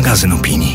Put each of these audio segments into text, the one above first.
magazyn opinii.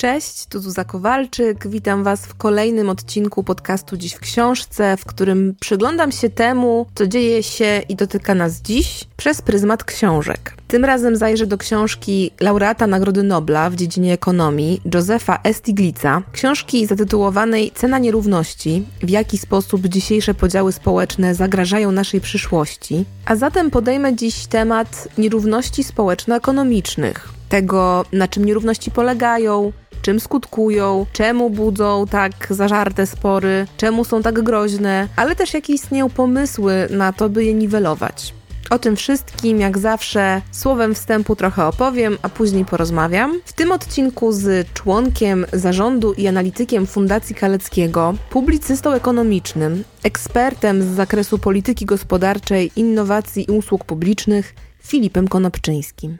Cześć, tu Zuza Kowalczyk. Witam Was w kolejnym odcinku podcastu Dziś w Książce, w którym przyglądam się temu, co dzieje się i dotyka nas dziś przez pryzmat książek. Tym razem zajrzę do książki laureata Nagrody Nobla w dziedzinie ekonomii Józefa Estiglica, książki zatytułowanej Cena nierówności, w jaki sposób dzisiejsze podziały społeczne zagrażają naszej przyszłości. A zatem podejmę dziś temat nierówności społeczno-ekonomicznych, tego na czym nierówności polegają, czym skutkują, czemu budzą tak zażarte spory, czemu są tak groźne, ale też jakie istnieją pomysły na to, by je niwelować. O tym wszystkim, jak zawsze, słowem wstępu trochę opowiem, a później porozmawiam. W tym odcinku z członkiem zarządu i analitykiem Fundacji Kaleckiego, publicystą ekonomicznym, ekspertem z zakresu polityki gospodarczej, innowacji i usług publicznych, Filipem Konopczyńskim.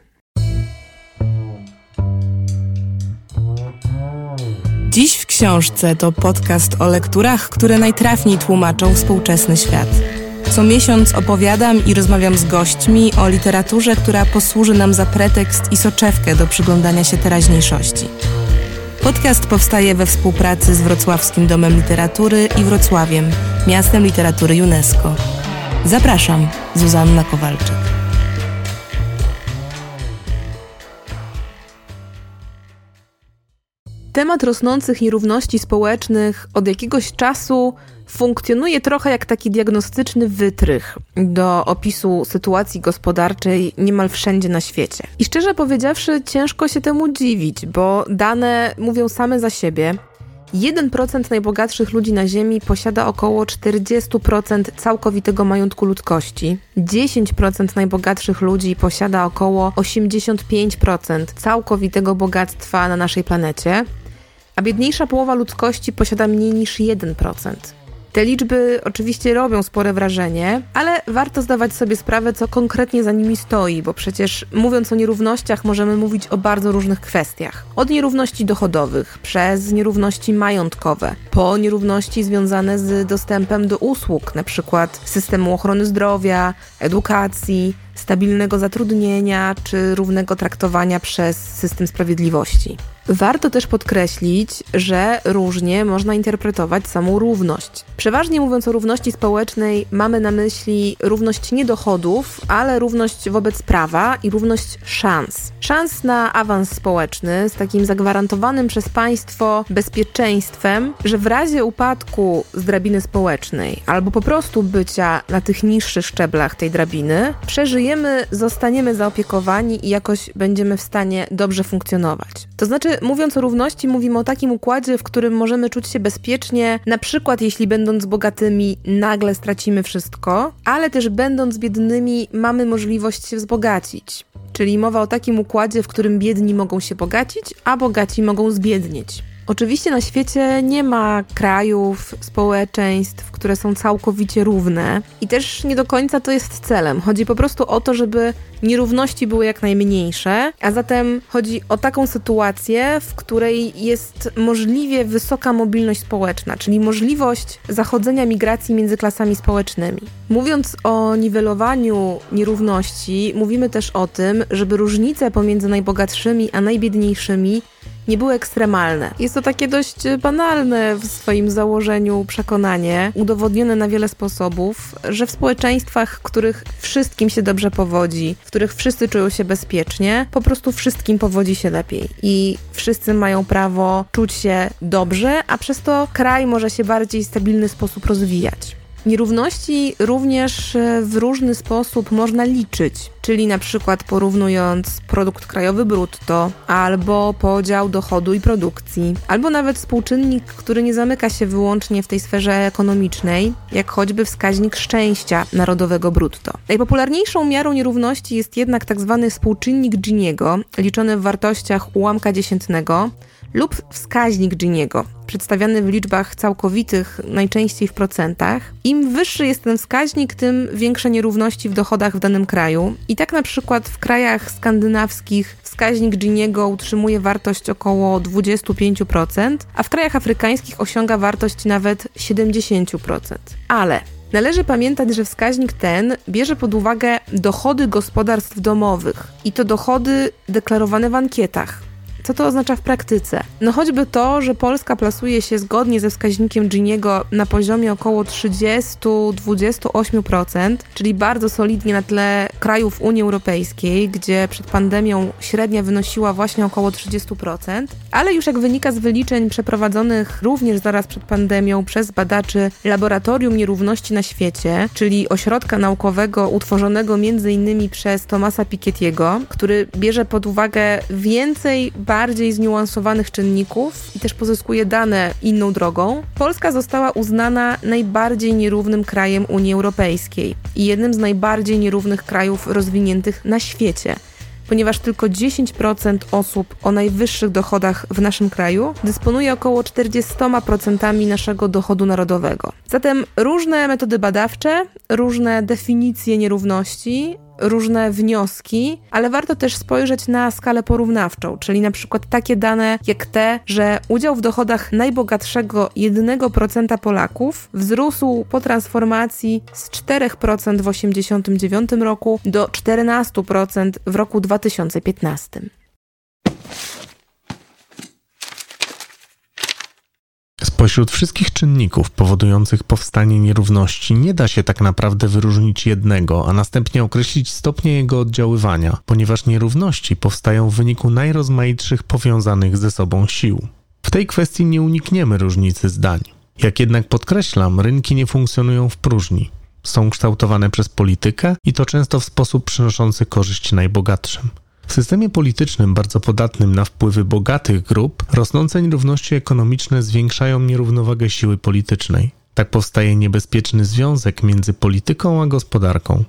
Dziś w książce to podcast o lekturach, które najtrafniej tłumaczą współczesny świat. Co miesiąc opowiadam i rozmawiam z gośćmi o literaturze, która posłuży nam za pretekst i soczewkę do przyglądania się teraźniejszości. Podcast powstaje we współpracy z Wrocławskim Domem Literatury i Wrocławiem, miastem literatury UNESCO. Zapraszam, Zuzanna Kowalczyk. Temat rosnących nierówności społecznych od jakiegoś czasu funkcjonuje trochę jak taki diagnostyczny wytrych do opisu sytuacji gospodarczej niemal wszędzie na świecie. I szczerze powiedziawszy, ciężko się temu dziwić, bo dane mówią same za siebie. 1% najbogatszych ludzi na Ziemi posiada około 40% całkowitego majątku ludzkości. 10% najbogatszych ludzi posiada około 85% całkowitego bogactwa na naszej planecie a biedniejsza połowa ludzkości posiada mniej niż 1%. Te liczby oczywiście robią spore wrażenie, ale warto zdawać sobie sprawę, co konkretnie za nimi stoi, bo przecież mówiąc o nierównościach, możemy mówić o bardzo różnych kwestiach. Od nierówności dochodowych, przez nierówności majątkowe, po nierówności związane z dostępem do usług, np. systemu ochrony zdrowia, edukacji, stabilnego zatrudnienia czy równego traktowania przez system sprawiedliwości. Warto też podkreślić, że różnie można interpretować samą równość. Przeważnie mówiąc o równości społecznej, mamy na myśli równość nie dochodów, ale równość wobec prawa i równość szans. Szans na awans społeczny z takim zagwarantowanym przez państwo bezpieczeństwem, że w razie upadku z drabiny społecznej albo po prostu bycia na tych niższych szczeblach tej drabiny, przeżyjemy, zostaniemy zaopiekowani i jakoś będziemy w stanie dobrze funkcjonować. To znaczy, mówiąc o równości, mówimy o takim układzie, w którym możemy czuć się bezpiecznie, na przykład jeśli będąc bogatymi nagle stracimy wszystko, ale też będąc biednymi mamy możliwość się wzbogacić. Czyli mowa o takim układzie, w którym biedni mogą się bogacić, a bogaci mogą zbiednieć. Oczywiście na świecie nie ma krajów, społeczeństw, które są całkowicie równe i też nie do końca to jest celem. Chodzi po prostu o to, żeby nierówności były jak najmniejsze, a zatem chodzi o taką sytuację, w której jest możliwie wysoka mobilność społeczna, czyli możliwość zachodzenia migracji między klasami społecznymi. Mówiąc o niwelowaniu nierówności, mówimy też o tym, żeby różnice pomiędzy najbogatszymi a najbiedniejszymi nie były ekstremalne. Jest to takie dość banalne w swoim założeniu przekonanie, udowodnione na wiele sposobów, że w społeczeństwach, w których wszystkim się dobrze powodzi, w których wszyscy czują się bezpiecznie, po prostu wszystkim powodzi się lepiej i wszyscy mają prawo czuć się dobrze, a przez to kraj może się bardziej stabilny sposób rozwijać. Nierówności również e, w różny sposób można liczyć, czyli na przykład porównując produkt krajowy brutto, albo podział dochodu i produkcji, albo nawet współczynnik, który nie zamyka się wyłącznie w tej sferze ekonomicznej, jak choćby wskaźnik szczęścia narodowego brutto. Najpopularniejszą miarą nierówności jest jednak tzw. Tak współczynnik Giniego, liczony w wartościach ułamka dziesiętnego, lub wskaźnik Giniego, przedstawiany w liczbach całkowitych, najczęściej w procentach. Im wyższy jest ten wskaźnik, tym większe nierówności w dochodach w danym kraju. I tak na przykład w krajach skandynawskich wskaźnik Giniego utrzymuje wartość około 25%, a w krajach afrykańskich osiąga wartość nawet 70%. Ale Należy pamiętać, że wskaźnik ten bierze pod uwagę dochody gospodarstw domowych i to dochody deklarowane w ankietach. Co to oznacza w praktyce? No choćby to, że Polska plasuje się zgodnie ze wskaźnikiem Giniego na poziomie około 30-28%, czyli bardzo solidnie na tle krajów Unii Europejskiej, gdzie przed pandemią średnia wynosiła właśnie około 30%, ale już jak wynika z wyliczeń przeprowadzonych również zaraz przed pandemią przez badaczy Laboratorium Nierówności na Świecie, czyli ośrodka naukowego utworzonego m.in. przez Tomasa Piketty'ego, który bierze pod uwagę więcej bardziej zniuansowanych czynników i też pozyskuje dane inną drogą, Polska została uznana najbardziej nierównym krajem Unii Europejskiej i jednym z najbardziej nierównych krajów rozwiniętych na świecie ponieważ tylko 10% osób o najwyższych dochodach w naszym kraju dysponuje około 40% naszego dochodu narodowego. Zatem różne metody badawcze, różne definicje nierówności różne wnioski, ale warto też spojrzeć na skalę porównawczą, czyli na przykład takie dane jak te, że udział w dochodach najbogatszego 1% Polaków wzrósł po transformacji z 4% w 1989 roku do 14% w roku 2015. Spośród wszystkich czynników powodujących powstanie nierówności nie da się tak naprawdę wyróżnić jednego, a następnie określić stopnie jego oddziaływania, ponieważ nierówności powstają w wyniku najrozmaitszych powiązanych ze sobą sił. W tej kwestii nie unikniemy różnicy zdań. Jak jednak podkreślam, rynki nie funkcjonują w próżni. Są kształtowane przez politykę i to często w sposób przynoszący korzyść najbogatszym. W systemie politycznym bardzo podatnym na wpływy bogatych grup, rosnące nierówności ekonomiczne zwiększają nierównowagę siły politycznej. Tak powstaje niebezpieczny związek między polityką a gospodarką.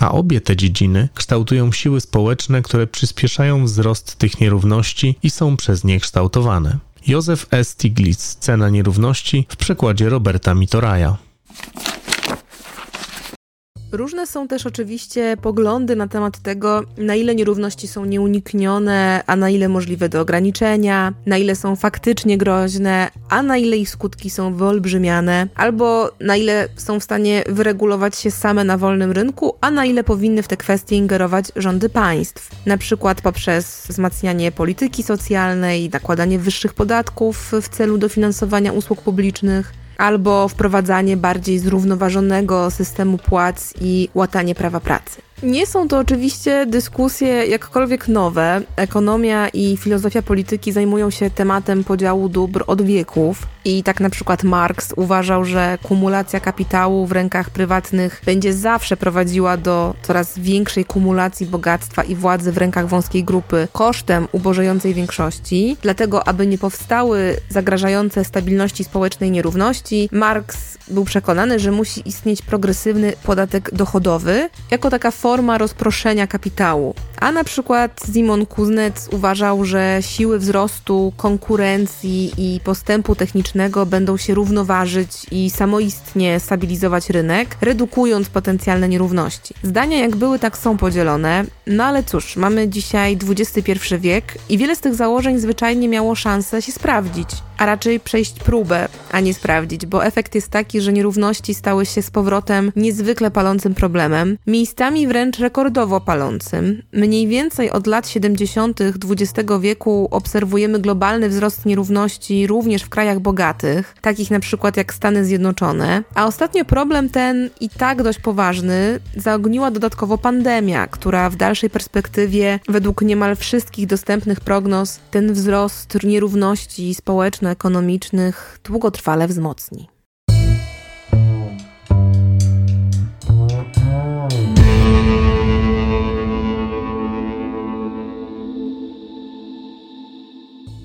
A obie te dziedziny kształtują siły społeczne, które przyspieszają wzrost tych nierówności i są przez nie kształtowane. Józef S. Stiglitz, Cena nierówności w przekładzie Roberta Mitoraja. Różne są też oczywiście poglądy na temat tego, na ile nierówności są nieuniknione, a na ile możliwe do ograniczenia, na ile są faktycznie groźne, a na ile ich skutki są wyolbrzymiane, albo na ile są w stanie wyregulować się same na wolnym rynku, a na ile powinny w te kwestie ingerować rządy państw, na przykład poprzez wzmacnianie polityki socjalnej, nakładanie wyższych podatków w celu dofinansowania usług publicznych, albo wprowadzanie bardziej zrównoważonego systemu płac i łatanie prawa pracy. Nie są to oczywiście dyskusje jakkolwiek nowe. Ekonomia i filozofia polityki zajmują się tematem podziału dóbr od wieków. I tak na przykład Marx uważał, że kumulacja kapitału w rękach prywatnych będzie zawsze prowadziła do coraz większej kumulacji bogactwa i władzy w rękach wąskiej grupy kosztem ubożejącej większości. Dlatego, aby nie powstały zagrażające stabilności społecznej nierówności, Marx był przekonany, że musi istnieć progresywny podatek dochodowy jako taka forma rozproszenia kapitału. A na przykład Simon Kuznec uważał, że siły wzrostu, konkurencji i postępu technicznego będą się równoważyć i samoistnie stabilizować rynek, redukując potencjalne nierówności. Zdania jak były, tak są podzielone, no ale cóż, mamy dzisiaj XXI wiek i wiele z tych założeń zwyczajnie miało szansę się sprawdzić a raczej przejść próbę, a nie sprawdzić, bo efekt jest taki, że nierówności stały się z powrotem niezwykle palącym problemem, miejscami wręcz rekordowo palącym. Mniej więcej od lat 70. XX wieku obserwujemy globalny wzrost nierówności również w krajach bogatych, takich na przykład jak Stany Zjednoczone, a ostatnio problem ten i tak dość poważny zaogniła dodatkowo pandemia, która w dalszej perspektywie według niemal wszystkich dostępnych prognoz ten wzrost nierówności społecznych ekonomicznych długotrwale wzmocni.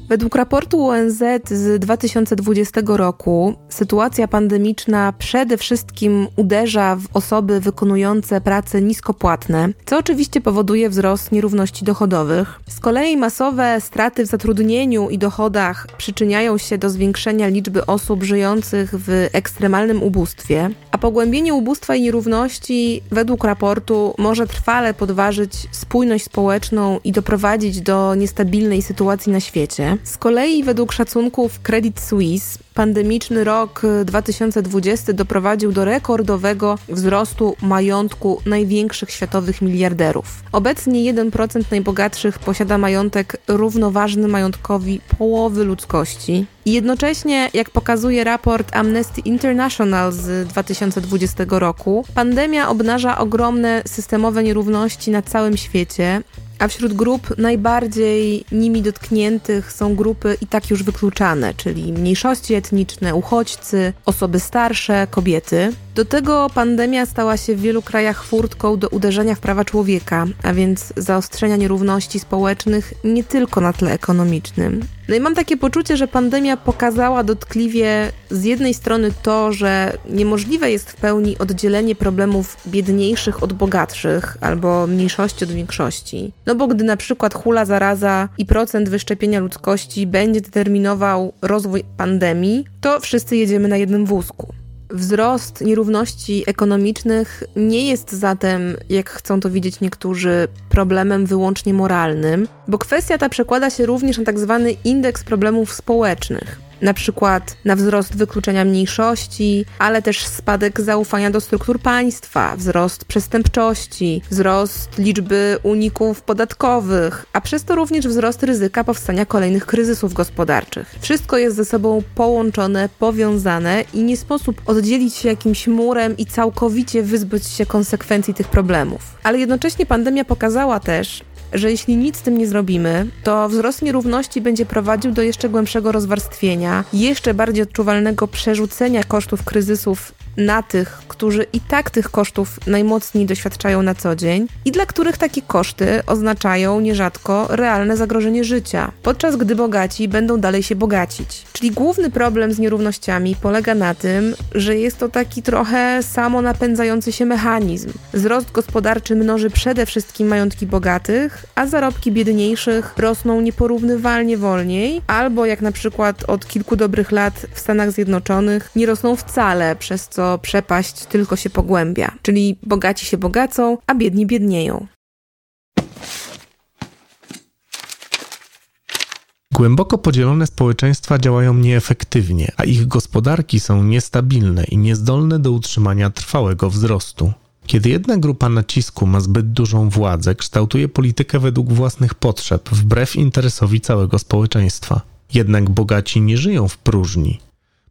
Według raportu ONZ z 2020 roku sytuacja pandemiczna przede wszystkim uderza w osoby wykonujące prace niskopłatne, co oczywiście powoduje wzrost nierówności dochodowych. Z kolei masowe straty w zatrudnieniu i dochodach przyczyniają się do zwiększenia liczby osób żyjących w ekstremalnym ubóstwie, a pogłębienie ubóstwa i nierówności według raportu może trwale podważyć spójność społeczną i doprowadzić do niestabilnej sytuacji na świecie. Z kolei według szacunków Credit Suisse pandemiczny rok 2020 doprowadził do rekordowego wzrostu majątku największych światowych miliarderów. Obecnie 1% najbogatszych posiada majątek równoważny majątkowi połowy ludzkości. I jednocześnie, jak pokazuje raport Amnesty International z 2020 roku, pandemia obnaża ogromne systemowe nierówności na całym świecie, a wśród grup najbardziej nimi dotkniętych są grupy i tak już wykluczane, czyli mniejszości etniczne, uchodźcy, osoby starsze, kobiety. Do tego pandemia stała się w wielu krajach furtką do uderzenia w prawa człowieka, a więc zaostrzenia nierówności społecznych nie tylko na tle ekonomicznym. No i mam takie poczucie, że pandemia pokazała dotkliwie z jednej strony to, że niemożliwe jest w pełni oddzielenie problemów biedniejszych od bogatszych albo mniejszości od większości. No bo gdy na przykład hula zaraza i procent wyszczepienia ludzkości będzie determinował rozwój pandemii, to wszyscy jedziemy na jednym wózku. Wzrost nierówności ekonomicznych nie jest zatem, jak chcą to widzieć niektórzy, problemem wyłącznie moralnym, bo kwestia ta przekłada się również na tak zwany indeks problemów społecznych na przykład na wzrost wykluczenia mniejszości, ale też spadek zaufania do struktur państwa, wzrost przestępczości, wzrost liczby uników podatkowych, a przez to również wzrost ryzyka powstania kolejnych kryzysów gospodarczych. Wszystko jest ze sobą połączone, powiązane i nie sposób oddzielić się jakimś murem i całkowicie wyzbyć się konsekwencji tych problemów. Ale jednocześnie pandemia pokazała też, że jeśli nic z tym nie zrobimy, to wzrost nierówności będzie prowadził do jeszcze głębszego rozwarstwienia, jeszcze bardziej odczuwalnego przerzucenia kosztów kryzysów na tych, którzy i tak tych kosztów najmocniej doświadczają na co dzień i dla których takie koszty oznaczają nierzadko realne zagrożenie życia, podczas gdy bogaci będą dalej się bogacić. Czyli główny problem z nierównościami polega na tym, że jest to taki trochę samo napędzający się mechanizm. Wzrost gospodarczy mnoży przede wszystkim majątki bogatych, a zarobki biedniejszych rosną nieporównywalnie wolniej, albo jak na przykład od kilku dobrych lat w Stanach Zjednoczonych nie rosną wcale, przez co przepaść tylko się pogłębia, czyli bogaci się bogacą, a biedni biednieją. Głęboko podzielone społeczeństwa działają nieefektywnie, a ich gospodarki są niestabilne i niezdolne do utrzymania trwałego wzrostu. Kiedy jedna grupa nacisku ma zbyt dużą władzę, kształtuje politykę według własnych potrzeb, wbrew interesowi całego społeczeństwa. Jednak bogaci nie żyją w próżni.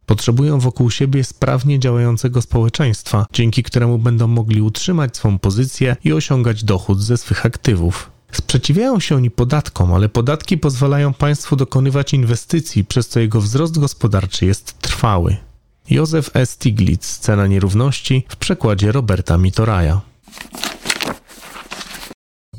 Potrzebują wokół siebie sprawnie działającego społeczeństwa, dzięki któremu będą mogli utrzymać swą pozycję i osiągać dochód ze swych aktywów. Sprzeciwiają się oni podatkom, ale podatki pozwalają państwu dokonywać inwestycji, przez co jego wzrost gospodarczy jest trwały. Józef E. Stiglitz, Cena nierówności w przekładzie Roberta Mitoraja.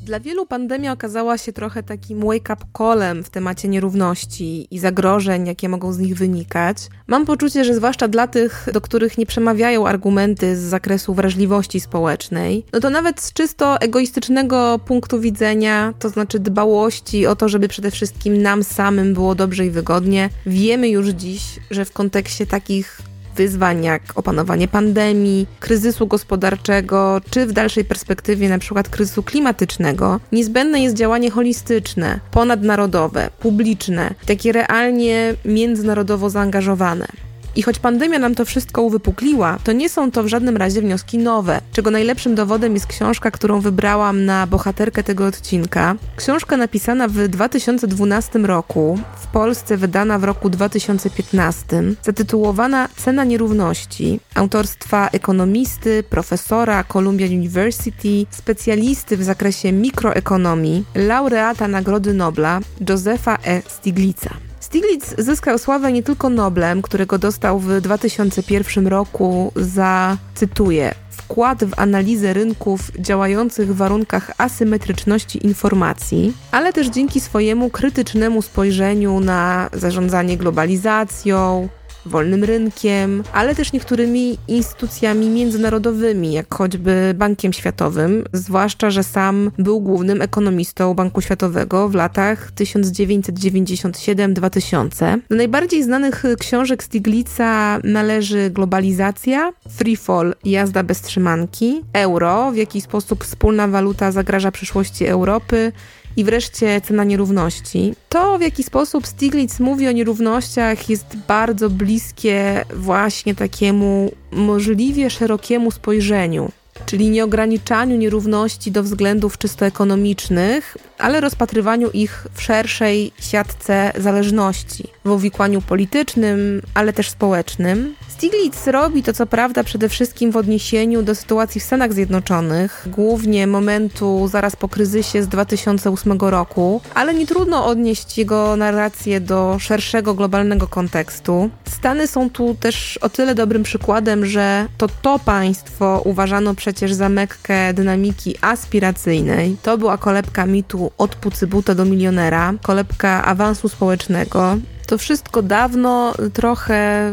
Dla wielu pandemia okazała się trochę takim wake-up callem w temacie nierówności i zagrożeń, jakie mogą z nich wynikać. Mam poczucie, że zwłaszcza dla tych, do których nie przemawiają argumenty z zakresu wrażliwości społecznej, no to nawet z czysto egoistycznego punktu widzenia, to znaczy dbałości o to, żeby przede wszystkim nam samym było dobrze i wygodnie, wiemy już dziś, że w kontekście takich wyzwań jak opanowanie pandemii, kryzysu gospodarczego, czy w dalszej perspektywie przykład kryzysu klimatycznego, niezbędne jest działanie holistyczne, ponadnarodowe, publiczne, takie realnie międzynarodowo zaangażowane. I choć pandemia nam to wszystko uwypukliła, to nie są to w żadnym razie wnioski nowe, czego najlepszym dowodem jest książka, którą wybrałam na bohaterkę tego odcinka. Książka napisana w 2012 roku, w Polsce wydana w roku 2015, zatytułowana Cena nierówności, autorstwa ekonomisty, profesora Columbia University, specjalisty w zakresie mikroekonomii, laureata Nagrody Nobla Josefa E. Stiglitza. Stiglitz zyskał sławę nie tylko Noblem, którego dostał w 2001 roku za, cytuję, wkład w analizę rynków działających w warunkach asymetryczności informacji, ale też dzięki swojemu krytycznemu spojrzeniu na zarządzanie globalizacją, wolnym rynkiem, ale też niektórymi instytucjami międzynarodowymi, jak choćby Bankiem Światowym, zwłaszcza, że sam był głównym ekonomistą Banku Światowego w latach 1997-2000. Do najbardziej znanych książek Stiglitza należy Globalizacja, Free Fall, Jazda bez trzymanki, Euro, w jaki sposób wspólna waluta zagraża przyszłości Europy i wreszcie cena nierówności. To, w jaki sposób Stiglitz mówi o nierównościach, jest bardzo bliskie właśnie takiemu możliwie szerokiemu spojrzeniu czyli nie ograniczaniu nierówności do względów czysto ekonomicznych, ale rozpatrywaniu ich w szerszej siatce zależności, w uwikłaniu politycznym, ale też społecznym. Stiglitz robi to co prawda przede wszystkim w odniesieniu do sytuacji w Stanach Zjednoczonych, głównie momentu zaraz po kryzysie z 2008 roku, ale nie trudno odnieść jego narrację do szerszego globalnego kontekstu. Stany są tu też o tyle dobrym przykładem, że to to państwo uważano przecież za mekkę dynamiki aspiracyjnej. To była kolebka mitu od pucybuta do milionera, kolebka awansu społecznego. To wszystko dawno trochę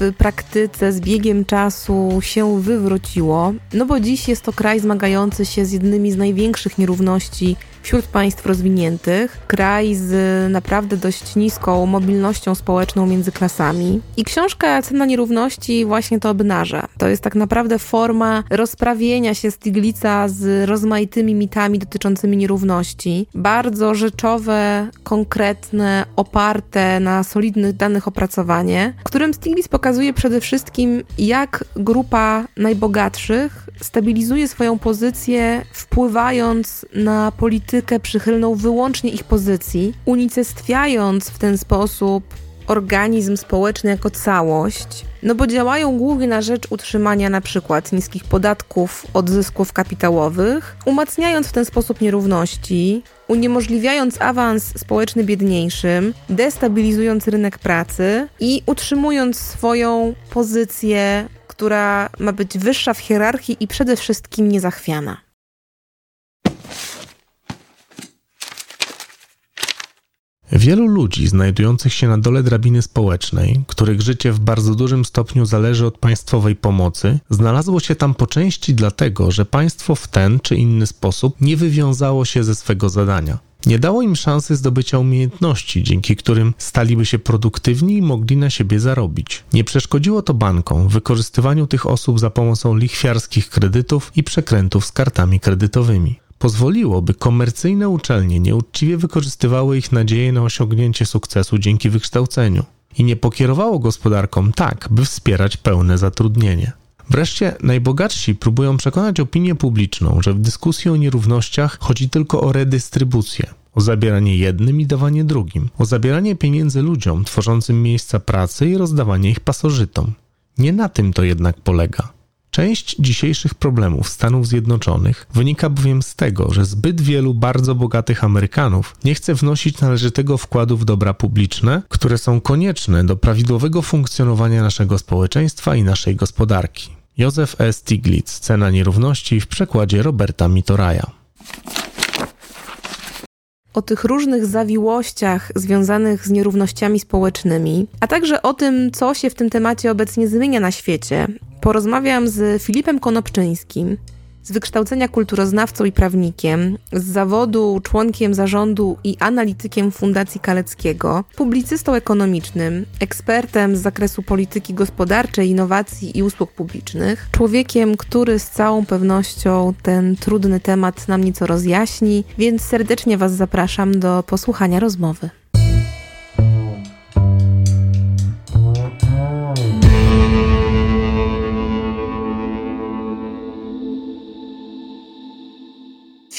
w praktyce z biegiem czasu się wywróciło, no bo dziś jest to kraj zmagający się z jednymi z największych nierówności wśród państw rozwiniętych, kraj z naprawdę dość niską mobilnością społeczną między klasami. I książka Cena Nierówności właśnie to obnaża. To jest tak naprawdę forma rozprawienia się Stiglica z rozmaitymi mitami dotyczącymi nierówności. Bardzo rzeczowe, konkretne, oparte na solidnych danych opracowanie, w którym Stiglitz pokazuje przede wszystkim, jak grupa najbogatszych stabilizuje swoją pozycję, wpływając na politykę przychylną wyłącznie ich pozycji, unicestwiając w ten sposób organizm społeczny jako całość, no bo działają głównie na rzecz utrzymania na przykład niskich podatków od zysków kapitałowych, umacniając w ten sposób nierówności, uniemożliwiając awans społeczny biedniejszym, destabilizując rynek pracy i utrzymując swoją pozycję która ma być wyższa w hierarchii i przede wszystkim niezachwiana. Wielu ludzi znajdujących się na dole drabiny społecznej, których życie w bardzo dużym stopniu zależy od państwowej pomocy, znalazło się tam po części dlatego, że państwo w ten czy inny sposób nie wywiązało się ze swego zadania. Nie dało im szansy zdobycia umiejętności, dzięki którym staliby się produktywni i mogli na siebie zarobić. Nie przeszkodziło to bankom w wykorzystywaniu tych osób za pomocą lichwiarskich kredytów i przekrętów z kartami kredytowymi. Pozwoliło, by komercyjne uczelnie nieuczciwie wykorzystywały ich nadzieję na osiągnięcie sukcesu dzięki wykształceniu. I nie pokierowało gospodarką tak, by wspierać pełne zatrudnienie. Wreszcie najbogatsi próbują przekonać opinię publiczną, że w dyskusji o nierównościach chodzi tylko o redystrybucję, o zabieranie jednym i dawanie drugim, o zabieranie pieniędzy ludziom tworzącym miejsca pracy i rozdawanie ich pasożytom. Nie na tym to jednak polega. Część dzisiejszych problemów Stanów Zjednoczonych wynika bowiem z tego, że zbyt wielu bardzo bogatych Amerykanów nie chce wnosić należytego wkładu w dobra publiczne, które są konieczne do prawidłowego funkcjonowania naszego społeczeństwa i naszej gospodarki. Józef E. Stiglitz, Cena nierówności w przekładzie Roberta Mitoraja. O tych różnych zawiłościach związanych z nierównościami społecznymi, a także o tym, co się w tym temacie obecnie zmienia na świecie, porozmawiam z Filipem Konopczyńskim, z wykształcenia kulturoznawcą i prawnikiem, z zawodu członkiem zarządu i analitykiem Fundacji Kaleckiego, publicystą ekonomicznym, ekspertem z zakresu polityki gospodarczej, innowacji i usług publicznych, człowiekiem, który z całą pewnością ten trudny temat nam nieco rozjaśni, więc serdecznie Was zapraszam do posłuchania rozmowy.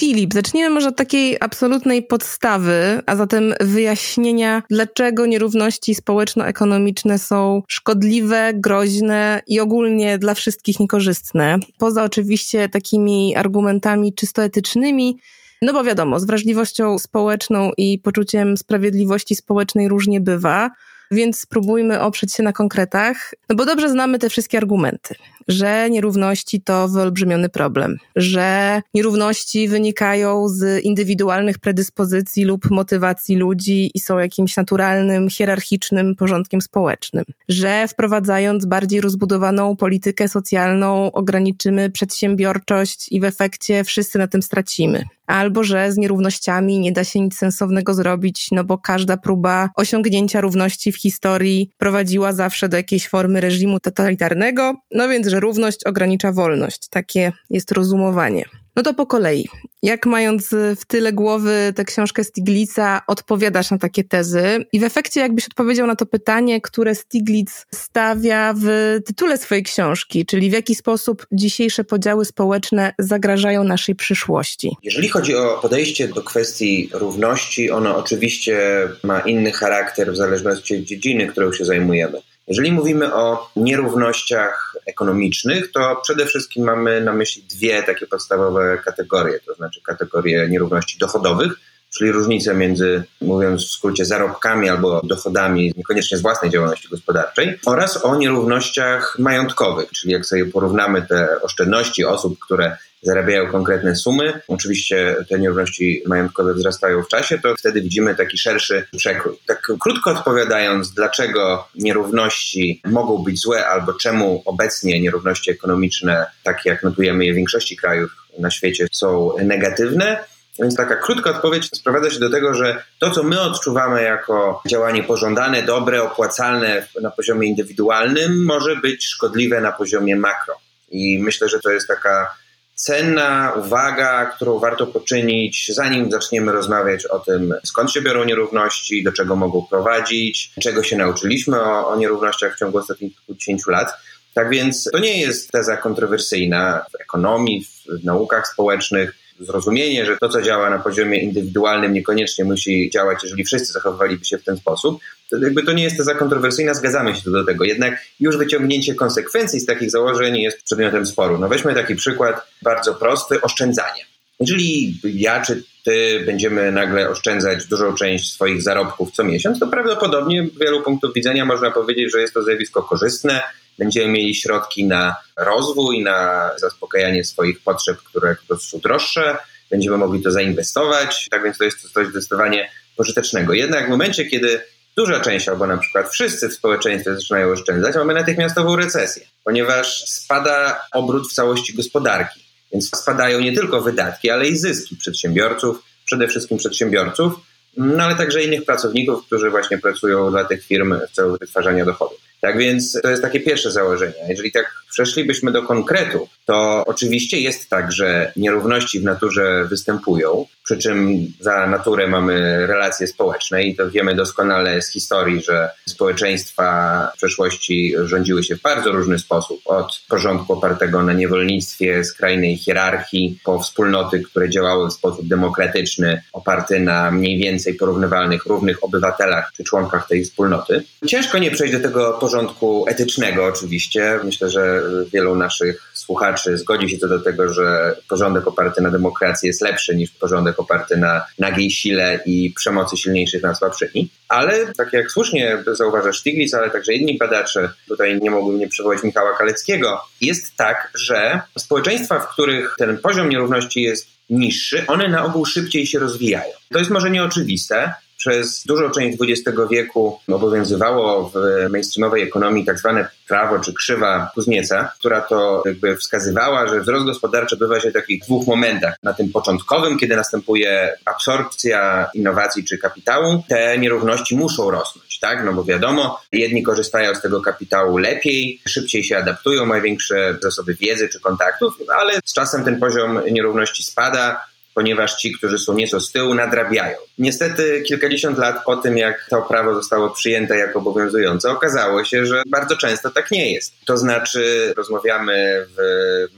Filip, zacznijmy może od takiej absolutnej podstawy, a zatem wyjaśnienia, dlaczego nierówności społeczno-ekonomiczne są szkodliwe, groźne i ogólnie dla wszystkich niekorzystne. Poza oczywiście takimi argumentami czysto etycznymi, no bo wiadomo, z wrażliwością społeczną i poczuciem sprawiedliwości społecznej różnie bywa więc spróbujmy oprzeć się na konkretach, no bo dobrze znamy te wszystkie argumenty, że nierówności to wyolbrzymiony problem, że nierówności wynikają z indywidualnych predyspozycji lub motywacji ludzi i są jakimś naturalnym, hierarchicznym porządkiem społecznym, że wprowadzając bardziej rozbudowaną politykę socjalną ograniczymy przedsiębiorczość i w efekcie wszyscy na tym stracimy albo że z nierównościami nie da się nic sensownego zrobić, no bo każda próba osiągnięcia równości w historii prowadziła zawsze do jakiejś formy reżimu totalitarnego, no więc, że równość ogranicza wolność. Takie jest rozumowanie. No to po kolei. Jak mając w tyle głowy tę książkę Stiglitza, odpowiadasz na takie tezy? I w efekcie jakbyś odpowiedział na to pytanie, które Stiglitz stawia w tytule swojej książki, czyli w jaki sposób dzisiejsze podziały społeczne zagrażają naszej przyszłości? Jeżeli chodzi o podejście do kwestii równości, ono oczywiście ma inny charakter w zależności od dziedziny, którą się zajmujemy. Jeżeli mówimy o nierównościach ekonomicznych, to przede wszystkim mamy na myśli dwie takie podstawowe kategorie, to znaczy kategorię nierówności dochodowych, czyli różnicę między, mówiąc w skrócie, zarobkami albo dochodami, niekoniecznie z własnej działalności gospodarczej, oraz o nierównościach majątkowych, czyli jak sobie porównamy te oszczędności osób, które zarabiają konkretne sumy. Oczywiście te nierówności majątkowe wzrastają w czasie, to wtedy widzimy taki szerszy przekrój. Tak krótko odpowiadając, dlaczego nierówności mogą być złe albo czemu obecnie nierówności ekonomiczne, takie jak notujemy je w większości krajów na świecie, są negatywne, więc taka krótka odpowiedź sprowadza się do tego, że to, co my odczuwamy jako działanie pożądane, dobre, opłacalne na poziomie indywidualnym, może być szkodliwe na poziomie makro. I myślę, że to jest taka cenna uwaga, którą warto poczynić, zanim zaczniemy rozmawiać o tym, skąd się biorą nierówności, do czego mogą prowadzić, czego się nauczyliśmy o, o nierównościach w ciągu ostatnich kilkudziesięciu lat. Tak więc to nie jest teza kontrowersyjna w ekonomii, w naukach społecznych zrozumienie, że to, co działa na poziomie indywidualnym, niekoniecznie musi działać, jeżeli wszyscy zachowywaliby się w ten sposób. To jakby to nie jest teza kontrowersyjna, zgadzamy się do tego. Jednak już wyciągnięcie konsekwencji z takich założeń jest przedmiotem sporu. No weźmy taki przykład bardzo prosty, oszczędzanie. Jeżeli ja czy ty będziemy nagle oszczędzać dużą część swoich zarobków co miesiąc, to prawdopodobnie z wielu punktów widzenia można powiedzieć, że jest to zjawisko korzystne, będziemy mieli środki na rozwój, na zaspokajanie swoich potrzeb, które po prostu droższe, będziemy mogli to zainwestować, tak więc to jest coś zdecydowanie pożytecznego. Jednak w momencie, kiedy duża część, albo na przykład wszyscy w społeczeństwie zaczynają oszczędzać, mamy natychmiastową recesję, ponieważ spada obrót w całości gospodarki. Więc spadają nie tylko wydatki, ale i zyski przedsiębiorców, przede wszystkim przedsiębiorców, no ale także innych pracowników, którzy właśnie pracują dla tych firm w celu wytwarzania dochodów. Tak więc to jest takie pierwsze założenie. Jeżeli tak przeszlibyśmy do konkretu, to oczywiście jest tak, że nierówności w naturze występują, przy czym za naturę mamy relacje społeczne i to wiemy doskonale z historii, że społeczeństwa w przeszłości rządziły się w bardzo różny sposób. Od porządku opartego na niewolnictwie, skrajnej hierarchii, po wspólnoty, które działały w sposób demokratyczny, oparty na mniej więcej porównywalnych, równych obywatelach czy członkach tej wspólnoty. Ciężko nie przejść do tego porządku etycznego oczywiście. Myślę, że wielu naszych słuchaczy zgodzi się co do tego, że porządek oparty na demokracji jest lepszy niż porządek oparty na nagiej sile i przemocy silniejszych nad słabszymi. Ale tak jak słusznie zauważa Stiglitz, ale także inni badacze, tutaj nie mogłem nie przywołać Michała Kaleckiego, jest tak, że społeczeństwa, w których ten poziom nierówności jest niższy, one na ogół szybciej się rozwijają. To jest może nieoczywiste, przez dużą część XX wieku obowiązywało w mainstreamowej ekonomii tak zwane prawo czy krzywa Kuznieca, która to jakby wskazywała, że wzrost gospodarczy odbywa się w takich dwóch momentach. Na tym początkowym, kiedy następuje absorpcja innowacji czy kapitału, te nierówności muszą rosnąć, tak? No bo wiadomo, jedni korzystają z tego kapitału lepiej, szybciej się adaptują, mają większe zasoby wiedzy czy kontaktów, ale z czasem ten poziom nierówności spada, ponieważ ci, którzy są nieco z tyłu, nadrabiają. Niestety kilkadziesiąt lat po tym, jak to prawo zostało przyjęte jako obowiązujące, okazało się, że bardzo często tak nie jest. To znaczy, rozmawiamy w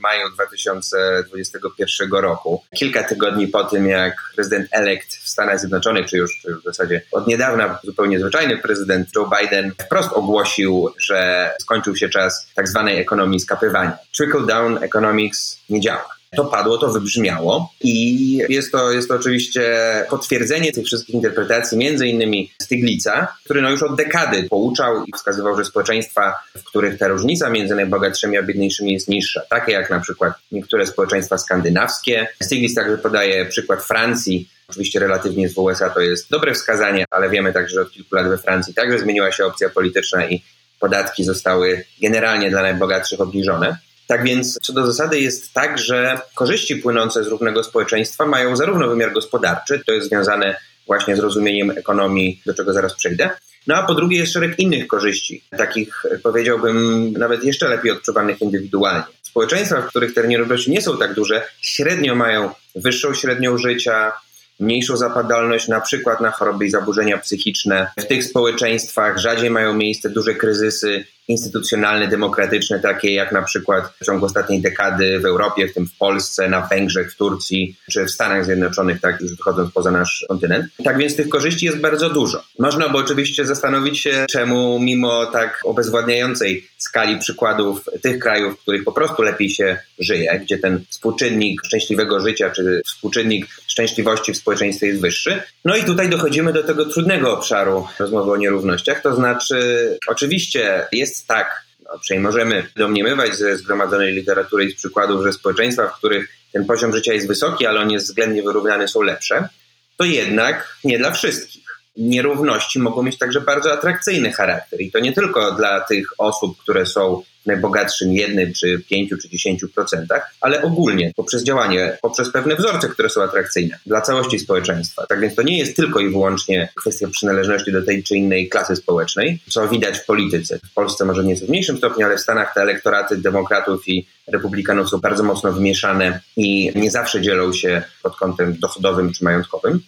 maju 2021 roku, kilka tygodni po tym, jak prezydent elekt w Stanach Zjednoczonych, czy już, w zasadzie od niedawna zupełnie zwyczajny prezydent Joe Biden wprost ogłosił, że skończył się czas tak zwanej ekonomii skapywania. Trickle down economics nie działa. To padło, to wybrzmiało i jest to, jest to oczywiście potwierdzenie tych wszystkich interpretacji, między innymi Stiglica, który no już od dekady pouczał i wskazywał, że społeczeństwa, w których ta różnica między najbogatszymi a biedniejszymi jest niższa, takie jak na przykład niektóre społeczeństwa skandynawskie. Stiglitz także podaje przykład Francji, Oczywiście relatywnie z USA to jest dobre wskazanie, ale wiemy także, że od kilku lat we Francji także zmieniła się opcja polityczna i podatki zostały generalnie dla najbogatszych obniżone. Tak więc co do zasady jest tak, że korzyści płynące z równego społeczeństwa mają zarówno wymiar gospodarczy, to jest związane właśnie z rozumieniem ekonomii, do czego zaraz przejdę, no a po drugie jest szereg innych korzyści, takich powiedziałbym nawet jeszcze lepiej odczuwanych indywidualnie. Społeczeństwa, w których te nierówności nie są tak duże, średnio mają wyższą średnią życia, mniejszą zapadalność na przykład na choroby i zaburzenia psychiczne. W tych społeczeństwach rzadziej mają miejsce duże kryzysy instytucjonalne, demokratyczne, takie jak na przykład w ciągu ostatniej dekady w Europie, w tym w Polsce, na Węgrzech, w Turcji czy w Stanach Zjednoczonych, tak już wychodząc poza nasz kontynent. Tak więc tych korzyści jest bardzo dużo. Można by oczywiście zastanowić się, czemu mimo tak obezwładniającej skali przykładów tych krajów, w których po prostu lepiej się żyje, gdzie ten współczynnik szczęśliwego życia czy współczynnik szczęśliwości w społeczeństwie jest wyższy. No i tutaj dochodzimy do tego trudnego obszaru rozmowy o nierównościach, to znaczy oczywiście jest jest tak, no, przynajmniej możemy domniemywać ze zgromadzonej literatury i z przykładów, że społeczeństwa, w których ten poziom życia jest wysoki, ale on jest względnie wyrównany, są lepsze, to jednak nie dla wszystkich. Nierówności mogą mieć także bardzo atrakcyjny charakter i to nie tylko dla tych osób, które są najbogatszym jednym, czy pięciu, czy dziesięciu procentach, ale ogólnie poprzez działanie, poprzez pewne wzorce, które są atrakcyjne dla całości społeczeństwa. Tak więc to nie jest tylko i wyłącznie kwestia przynależności do tej czy innej klasy społecznej, co widać w polityce. W Polsce może nieco w mniejszym stopniu, ale w Stanach te elektoraty demokratów i republikanów są bardzo mocno wymieszane i nie zawsze dzielą się pod kątem dochodowym czy majątkowym.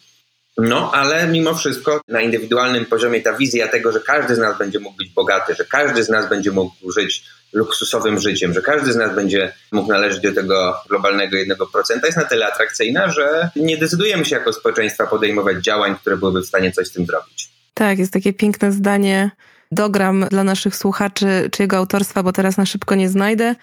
No, ale mimo wszystko na indywidualnym poziomie ta wizja tego, że każdy z nas będzie mógł być bogaty, że każdy z nas będzie mógł żyć luksusowym życiem, że każdy z nas będzie mógł należeć do tego globalnego 1% jest na tyle atrakcyjna, że nie decydujemy się jako społeczeństwa podejmować działań, które byłyby w stanie coś z tym zrobić. Tak, jest takie piękne zdanie. Dogram dla naszych słuchaczy, czyjego autorstwa, bo teraz na szybko nie znajdę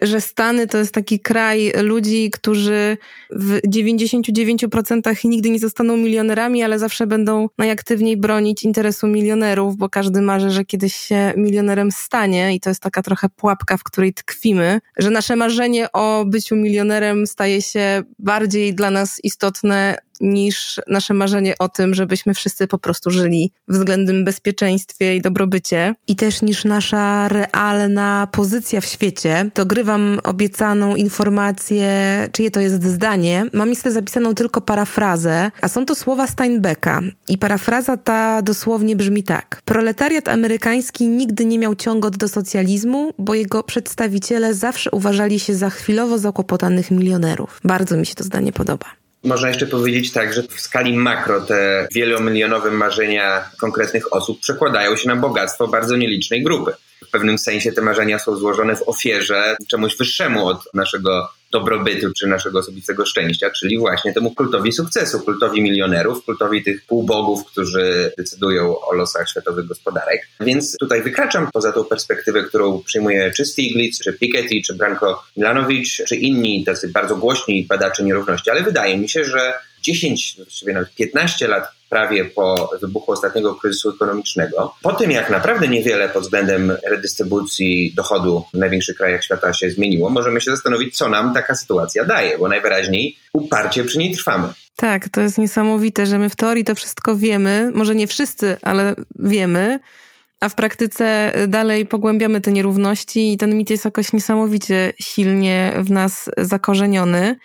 że Stany to jest taki kraj ludzi, którzy w 99% nigdy nie zostaną milionerami, ale zawsze będą najaktywniej bronić interesu milionerów, bo każdy marzy, że kiedyś się milionerem stanie i to jest taka trochę pułapka, w której tkwimy, że nasze marzenie o byciu milionerem staje się bardziej dla nas istotne niż nasze marzenie o tym, żebyśmy wszyscy po prostu żyli w względnym bezpieczeństwie i dobrobycie. I też niż nasza realna pozycja w świecie. Dogrywam obiecaną informację, czyje to jest zdanie. Mam niestety zapisaną tylko parafrazę, a są to słowa Steinbecka. I parafraza ta dosłownie brzmi tak. Proletariat amerykański nigdy nie miał ciągot do socjalizmu, bo jego przedstawiciele zawsze uważali się za chwilowo zakłopotanych milionerów. Bardzo mi się to zdanie podoba. Można jeszcze powiedzieć tak, że w skali makro te wielomilionowe marzenia konkretnych osób przekładają się na bogactwo bardzo nielicznej grupy. W pewnym sensie te marzenia są złożone w ofierze czemuś wyższemu od naszego dobrobytu czy naszego osobistego szczęścia, czyli właśnie temu kultowi sukcesu, kultowi milionerów, kultowi tych półbogów, którzy decydują o losach światowych gospodarek. Więc tutaj wykraczam poza tą perspektywę, którą przyjmuje czy Stiglitz, czy Piketty, czy Branko Milanowicz, czy inni tacy bardzo głośni badacze nierówności, ale wydaje mi się, że 10, właściwie nawet 15 lat prawie po wybuchu ostatniego kryzysu ekonomicznego, po tym jak naprawdę niewiele pod względem redystrybucji dochodu w największych krajach świata się zmieniło, możemy się zastanowić, co nam taka sytuacja daje, bo najwyraźniej uparcie przy niej trwamy. Tak, to jest niesamowite, że my w teorii to wszystko wiemy, może nie wszyscy, ale wiemy, a w praktyce dalej pogłębiamy te nierówności i ten mit jest jakoś niesamowicie silnie w nas zakorzeniony.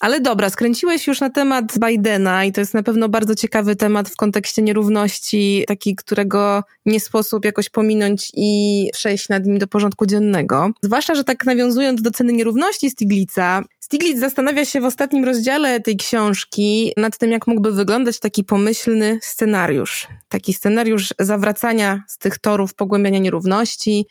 Ale dobra, skręciłeś już na temat Bidena i to jest na pewno bardzo ciekawy temat w kontekście nierówności, taki, którego nie sposób jakoś pominąć i przejść nad nim do porządku dziennego. Zwłaszcza, że tak nawiązując do ceny nierówności Stiglitza, Stiglitz zastanawia się w ostatnim rozdziale tej książki nad tym, jak mógłby wyglądać taki pomyślny scenariusz. Taki scenariusz zawracania z tych torów pogłębiania nierówności,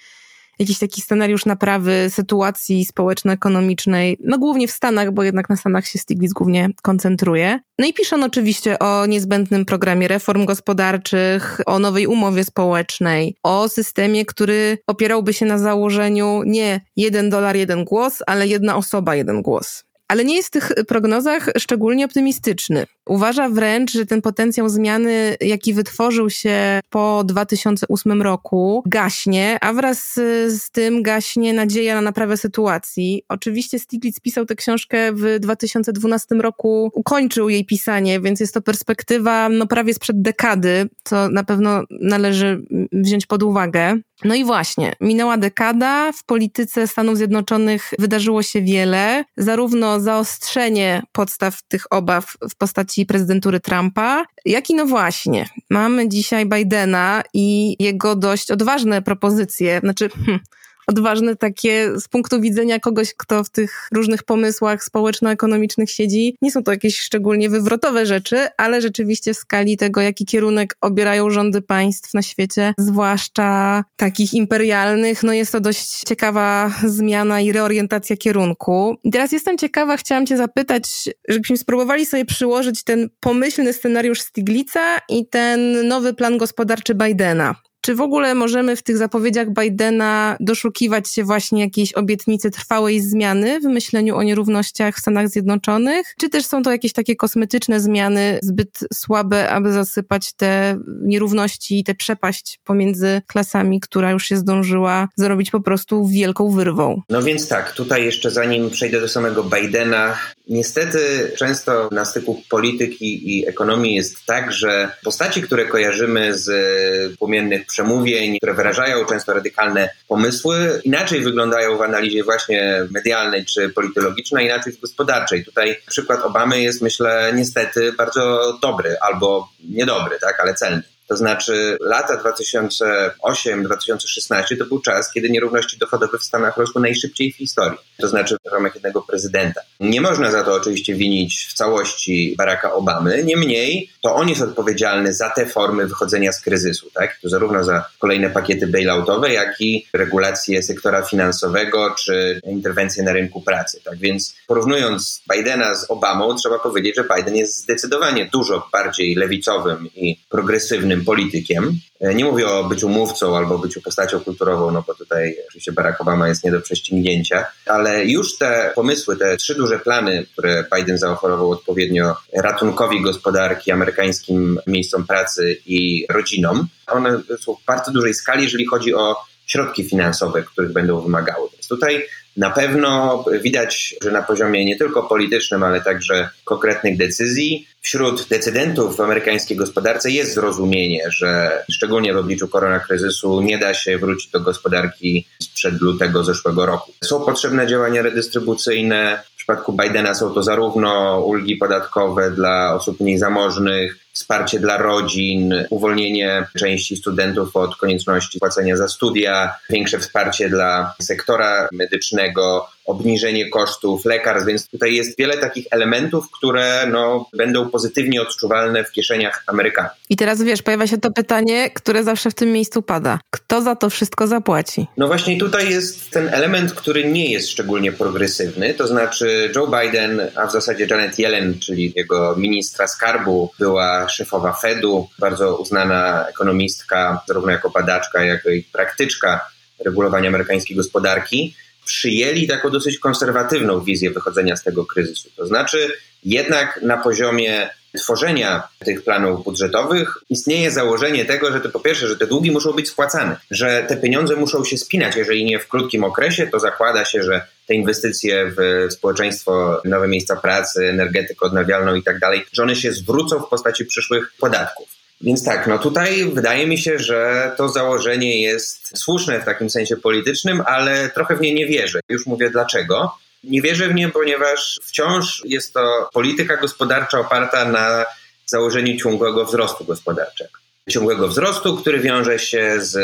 jakiś taki scenariusz naprawy sytuacji społeczno-ekonomicznej, no głównie w Stanach, bo jednak na Stanach się Stiglitz głównie koncentruje. No i pisze on oczywiście o niezbędnym programie reform gospodarczych, o nowej umowie społecznej, o systemie, który opierałby się na założeniu nie jeden dolar, jeden głos, ale jedna osoba, jeden głos ale nie jest w tych prognozach szczególnie optymistyczny. Uważa wręcz, że ten potencjał zmiany, jaki wytworzył się po 2008 roku, gaśnie, a wraz z tym gaśnie nadzieja na naprawę sytuacji. Oczywiście Stiglitz pisał tę książkę w 2012 roku, ukończył jej pisanie, więc jest to perspektywa no, prawie sprzed dekady, co na pewno należy wziąć pod uwagę. No i właśnie, minęła dekada, w polityce Stanów Zjednoczonych wydarzyło się wiele, zarówno zaostrzenie podstaw tych obaw w postaci prezydentury Trumpa, jak i no właśnie, mamy dzisiaj Bidena i jego dość odważne propozycje, znaczy hmm, odważne takie z punktu widzenia kogoś, kto w tych różnych pomysłach społeczno-ekonomicznych siedzi. Nie są to jakieś szczególnie wywrotowe rzeczy, ale rzeczywiście w skali tego, jaki kierunek obierają rządy państw na świecie, zwłaszcza takich imperialnych, no jest to dość ciekawa zmiana i reorientacja kierunku. I teraz jestem ciekawa, chciałam cię zapytać, żebyśmy spróbowali sobie przyłożyć ten pomyślny scenariusz Stiglica i ten nowy plan gospodarczy Bidena. Czy w ogóle możemy w tych zapowiedziach Bidena doszukiwać się właśnie jakiejś obietnicy trwałej zmiany w myśleniu o nierównościach w Stanach Zjednoczonych? Czy też są to jakieś takie kosmetyczne zmiany zbyt słabe, aby zasypać te nierówności i tę przepaść pomiędzy klasami, która już się zdążyła zrobić po prostu wielką wyrwą? No więc tak, tutaj jeszcze zanim przejdę do samego Bidena, niestety często na styku polityki i ekonomii jest tak, że postaci, które kojarzymy z płomiennych przemówień, które wyrażają często radykalne pomysły, inaczej wyglądają w analizie właśnie medialnej czy politologicznej, inaczej w gospodarczej. Tutaj przykład Obamy jest, myślę, niestety bardzo dobry albo niedobry, tak, ale celny. To znaczy lata 2008-2016 to był czas, kiedy nierówności dochodowe w Stanach rosły najszybciej w historii. To znaczy w ramach jednego prezydenta. Nie można za to oczywiście winić w całości Baracka Obamy, niemniej to on jest odpowiedzialny za te formy wychodzenia z kryzysu, tak? To zarówno za kolejne pakiety bailoutowe, jak i regulacje sektora finansowego czy interwencje na rynku pracy. Tak więc porównując Bidena z Obamą, trzeba powiedzieć, że Biden jest zdecydowanie dużo bardziej lewicowym i progresywnym politykiem. E, nie mówię o byciu mówcą albo byciu postacią kulturową, no bo tutaj oczywiście Barack Obama jest nie do prześcignięcia, ale już te pomysły, te trzy duże plany, które Biden zaoferował odpowiednio ratunkowi gospodarki, amerykańskim miejscom pracy i rodzinom, one są w bardzo dużej skali, jeżeli chodzi o środki finansowe, których będą wymagały. Więc tutaj na pewno widać, że na poziomie nie tylko politycznym, ale także konkretnych decyzji wśród decydentów w amerykańskiej gospodarce jest zrozumienie, że szczególnie w obliczu koronakryzysu nie da się wrócić do gospodarki sprzed lutego zeszłego roku. Są potrzebne działania redystrybucyjne. W przypadku Bidena są to zarówno ulgi podatkowe dla osób mniej zamożnych, wsparcie dla rodzin, uwolnienie części studentów od konieczności płacenia za studia, większe wsparcie dla sektora medycznego, obniżenie kosztów lekarstw, więc tutaj jest wiele takich elementów, które no, będą pozytywnie odczuwalne w kieszeniach Amerykanów. I teraz wiesz, pojawia się to pytanie, które zawsze w tym miejscu pada. Kto za to wszystko zapłaci? No właśnie tutaj jest ten element, który nie jest szczególnie progresywny, to znaczy Joe Biden, a w zasadzie Janet Yellen, czyli jego ministra skarbu, była szefowa Fedu, bardzo uznana ekonomistka, zarówno jako badaczka, jak i praktyczka regulowania amerykańskiej gospodarki przyjęli taką dosyć konserwatywną wizję wychodzenia z tego kryzysu. To znaczy, jednak na poziomie tworzenia tych planów budżetowych istnieje założenie tego, że to po pierwsze, że te długi muszą być spłacane, że te pieniądze muszą się spinać, jeżeli nie w krótkim okresie, to zakłada się, że te inwestycje w społeczeństwo, nowe miejsca pracy, energetykę odnawialną i tak dalej, że one się zwrócą w postaci przyszłych podatków. Więc tak, no tutaj wydaje mi się, że to założenie jest słuszne w takim sensie politycznym, ale trochę w nie nie wierzę. Już mówię dlaczego. Nie wierzę w nie, ponieważ wciąż jest to polityka gospodarcza oparta na założeniu ciągłego wzrostu gospodarczego. Ciągłego wzrostu, który wiąże się z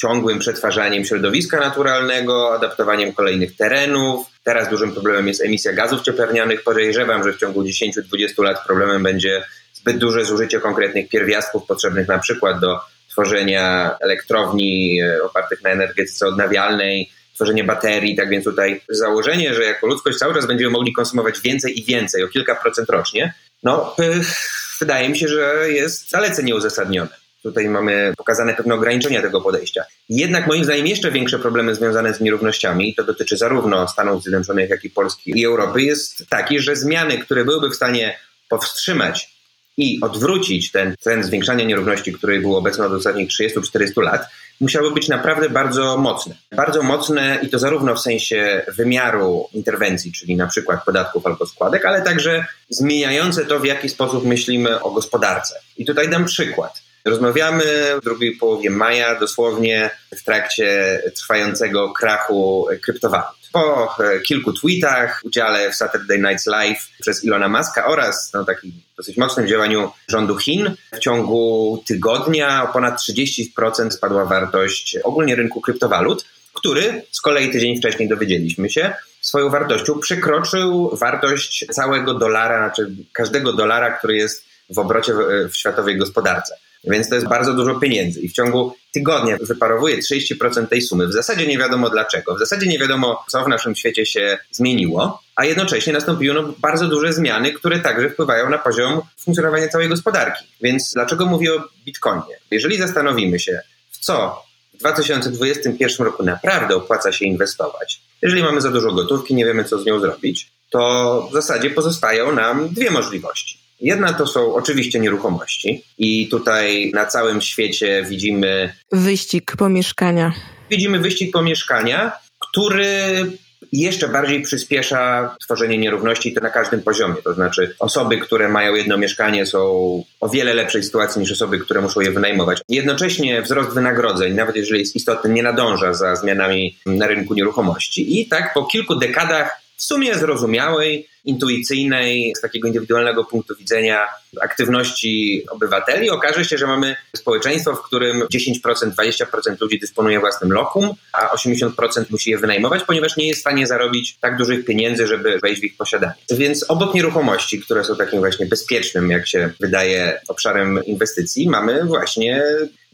ciągłym przetwarzaniem środowiska naturalnego, adaptowaniem kolejnych terenów. Teraz dużym problemem jest emisja gazów cieplarnianych. Podejrzewam, że w ciągu 10-20 lat problemem będzie zbyt duże zużycie konkretnych pierwiastków potrzebnych na przykład do tworzenia elektrowni e, opartych na energetyce odnawialnej, tworzenie baterii, tak więc tutaj założenie, że jako ludzkość cały czas będziemy mogli konsumować więcej i więcej, o kilka procent rocznie, no wydaje mi się, że jest dalece nieuzasadnione. Tutaj mamy pokazane pewne ograniczenia tego podejścia. Jednak moim zdaniem jeszcze większe problemy związane z nierównościami, to dotyczy zarówno Stanów Zjednoczonych, jak i Polski i Europy, jest taki, że zmiany, które byłyby w stanie powstrzymać i odwrócić ten trend zwiększania nierówności, który był obecny od ostatnich 30-40 lat, musiały być naprawdę bardzo mocne. Bardzo mocne i to zarówno w sensie wymiaru interwencji, czyli na przykład podatków albo składek, ale także zmieniające to, w jaki sposób myślimy o gospodarce. I tutaj dam przykład. Rozmawiamy w drugiej połowie maja, dosłownie w trakcie trwającego krachu kryptowalut. Po e, kilku tweetach, udziale w Saturday Night Live przez Ilona Maska oraz no, takim dosyć mocnym działaniu rządu Chin, w ciągu tygodnia o ponad 30% spadła wartość ogólnie rynku kryptowalut który z kolei tydzień wcześniej dowiedzieliśmy się, swoją wartością przekroczył wartość całego dolara, znaczy każdego dolara, który jest w obrocie w, w światowej gospodarce. Więc to jest bardzo dużo pieniędzy i w ciągu tygodnia wyparowuje 30% tej sumy. W zasadzie nie wiadomo dlaczego. W zasadzie nie wiadomo, co w naszym świecie się zmieniło, a jednocześnie nastąpiły no, bardzo duże zmiany, które także wpływają na poziom funkcjonowania całej gospodarki. Więc dlaczego mówię o Bitcoinie? Jeżeli zastanowimy się, w co w 2021 roku naprawdę opłaca się inwestować, jeżeli mamy za dużo gotówki, nie wiemy, co z nią zrobić, to w zasadzie pozostają nam dwie możliwości. Jedna to są oczywiście nieruchomości, i tutaj na całym świecie widzimy. Wyścig po mieszkania. Widzimy wyścig po mieszkania, który jeszcze bardziej przyspiesza tworzenie nierówności to na każdym poziomie. To znaczy, osoby, które mają jedno mieszkanie, są o wiele lepszej sytuacji niż osoby, które muszą je wynajmować. Jednocześnie wzrost wynagrodzeń, nawet jeżeli jest istotny, nie nadąża za zmianami na rynku nieruchomości. I tak po kilku dekadach w sumie zrozumiałej, intuicyjnej, z takiego indywidualnego punktu widzenia aktywności obywateli, okaże się, że mamy społeczeństwo, w którym 10%, 20% ludzi dysponuje własnym lokum, a 80% musi je wynajmować, ponieważ nie jest w stanie zarobić tak dużych pieniędzy, żeby wejść w ich posiadanie. Więc obok nieruchomości, które są takim właśnie bezpiecznym, jak się wydaje, obszarem inwestycji, mamy właśnie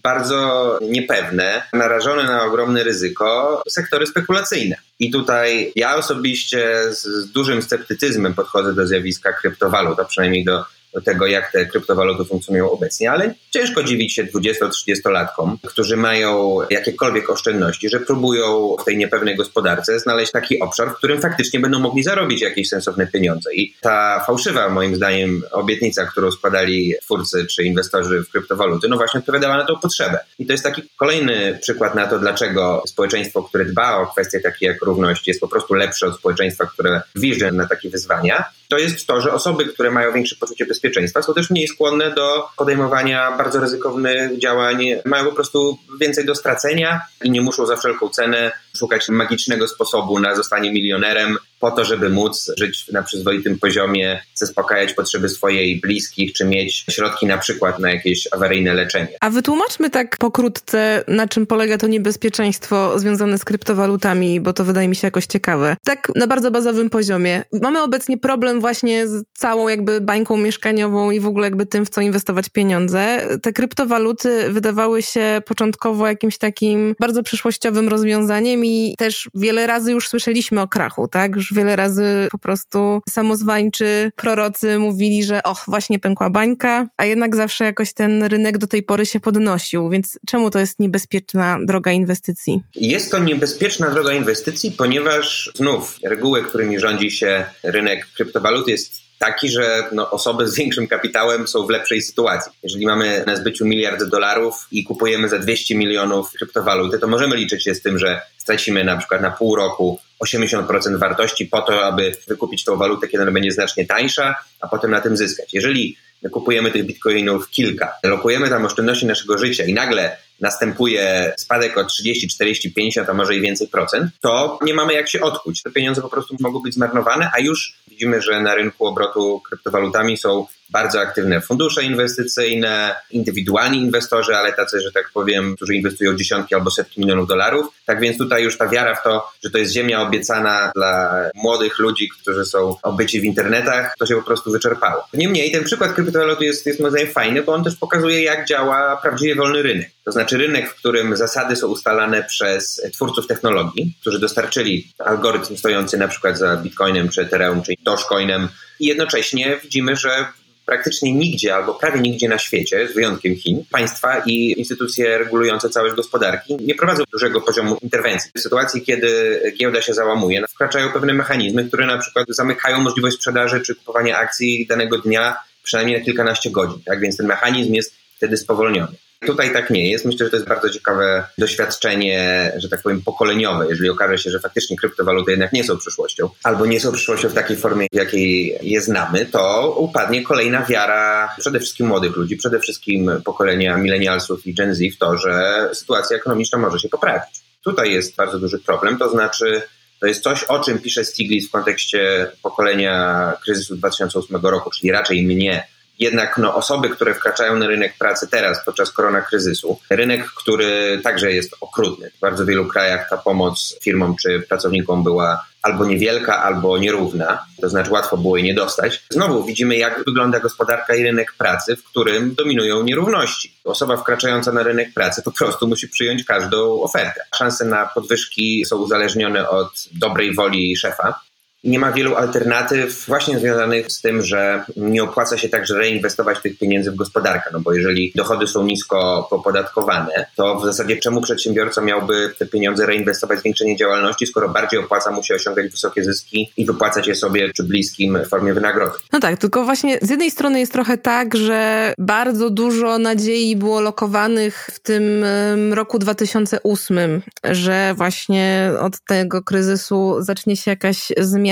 bardzo niepewne, narażone na ogromne ryzyko sektory spekulacyjne. I tutaj ja osobiście z dużym sceptycyzmem podchodzę do zjawiska kryptowalut, a przynajmniej do do tego, jak te kryptowaluty funkcjonują obecnie, ale ciężko dziwić się 20-30-latkom, którzy mają jakiekolwiek oszczędności, że próbują w tej niepewnej gospodarce znaleźć taki obszar, w którym faktycznie będą mogli zarobić jakieś sensowne pieniądze. I ta fałszywa, moim zdaniem, obietnica, którą składali twórcy czy inwestorzy w kryptowaluty, no właśnie odpowiadała na tą potrzebę. I to jest taki kolejny przykład na to, dlaczego społeczeństwo, które dba o kwestie takie jak równość, jest po prostu lepsze od społeczeństwa, które gwizdże na takie wyzwania to jest to, że osoby, które mają większe poczucie bezpieczeństwa, są też mniej skłonne do podejmowania bardzo ryzykownych działań, mają po prostu więcej do stracenia i nie muszą za wszelką cenę szukać magicznego sposobu na zostanie milionerem po to, żeby móc żyć na przyzwoitym poziomie, zaspokajać potrzeby swojej bliskich, czy mieć środki na przykład na jakieś awaryjne leczenie. A wytłumaczmy tak pokrótce, na czym polega to niebezpieczeństwo związane z kryptowalutami, bo to wydaje mi się jakoś ciekawe. Tak na bardzo bazowym poziomie. Mamy obecnie problem właśnie z całą jakby bańką mieszkaniową i w ogóle jakby tym, w co inwestować pieniądze. Te kryptowaluty wydawały się początkowo jakimś takim bardzo przyszłościowym rozwiązaniem i też wiele razy już słyszeliśmy o krachu, tak? Wiele razy po prostu samozwańczy prorocy mówili, że och, właśnie pękła bańka, a jednak zawsze jakoś ten rynek do tej pory się podnosił, więc czemu to jest niebezpieczna droga inwestycji? Jest to niebezpieczna droga inwestycji, ponieważ znów reguły, którymi rządzi się rynek kryptowalut jest taki, że no, osoby z większym kapitałem są w lepszej sytuacji. Jeżeli mamy na zbyciu miliard dolarów i kupujemy za 200 milionów kryptowaluty, to możemy liczyć się z tym, że stracimy na przykład na pół roku 80% wartości po to, aby wykupić tą walutę, kiedy ona będzie znacznie tańsza, a potem na tym zyskać. Jeżeli kupujemy tych bitcoinów kilka, lokujemy tam oszczędności naszego życia i nagle następuje spadek o 30, 40, 50, a może i więcej procent, to nie mamy jak się odkuć. Te pieniądze po prostu mogą być zmarnowane, a już widzimy, że na rynku obrotu kryptowalutami są bardzo aktywne fundusze inwestycyjne, indywidualni inwestorzy, ale tacy, że tak powiem, którzy inwestują dziesiątki albo setki milionów dolarów. Tak więc tutaj już ta wiara w to, że to jest ziemia obiecana dla młodych ludzi, którzy są obyci w internetach, to się po prostu wyczerpało. Niemniej ten przykład kryptowaluty jest, jest moim zdaniem fajny, bo on też pokazuje, jak działa prawdziwie wolny rynek. To znaczy rynek, w którym zasady są ustalane przez twórców technologii, którzy dostarczyli algorytm stojący na przykład za Bitcoinem czy Ethereum czy Dogecoinem i jednocześnie widzimy, że praktycznie nigdzie albo prawie nigdzie na świecie, z wyjątkiem Chin, państwa i instytucje regulujące całe gospodarki nie prowadzą dużego poziomu interwencji. W sytuacji, kiedy giełda się załamuje, wkraczają pewne mechanizmy, które na przykład zamykają możliwość sprzedaży czy kupowania akcji danego dnia przynajmniej na kilkanaście godzin. Tak więc ten mechanizm jest wtedy spowolniony. Tutaj tak nie jest. Myślę, że to jest bardzo ciekawe doświadczenie, że tak powiem, pokoleniowe. Jeżeli okaże się, że faktycznie kryptowaluty jednak nie są przyszłością, albo nie są przyszłością w takiej formie, w jakiej je znamy, to upadnie kolejna wiara przede wszystkim młodych ludzi, przede wszystkim pokolenia milenialsów i Gen Z w to, że sytuacja ekonomiczna może się poprawić. Tutaj jest bardzo duży problem, to znaczy to jest coś, o czym pisze Stiglitz w kontekście pokolenia kryzysu 2008 roku, czyli raczej mnie, Jednak no, osoby, które wkraczają na rynek pracy teraz podczas korona kryzysu, rynek, który także jest okrutny. W bardzo wielu krajach ta pomoc firmom czy pracownikom była albo niewielka, albo nierówna, to znaczy łatwo było jej nie dostać. Znowu widzimy, jak wygląda gospodarka i rynek pracy, w którym dominują nierówności. Osoba wkraczająca na rynek pracy po prostu musi przyjąć każdą ofertę. Szanse na podwyżki są uzależnione od dobrej woli szefa, nie ma wielu alternatyw właśnie związanych z tym, że nie opłaca się także reinwestować tych pieniędzy w gospodarkę, no bo jeżeli dochody są nisko popodatkowane, to w zasadzie czemu przedsiębiorca miałby te pieniądze reinwestować w zwiększenie działalności, skoro bardziej opłaca mu się osiągać wysokie zyski i wypłacać je sobie czy bliskim w formie wynagrodzeń. No tak, tylko właśnie z jednej strony jest trochę tak, że bardzo dużo nadziei było lokowanych w tym roku 2008, że właśnie od tego kryzysu zacznie się jakaś zmiana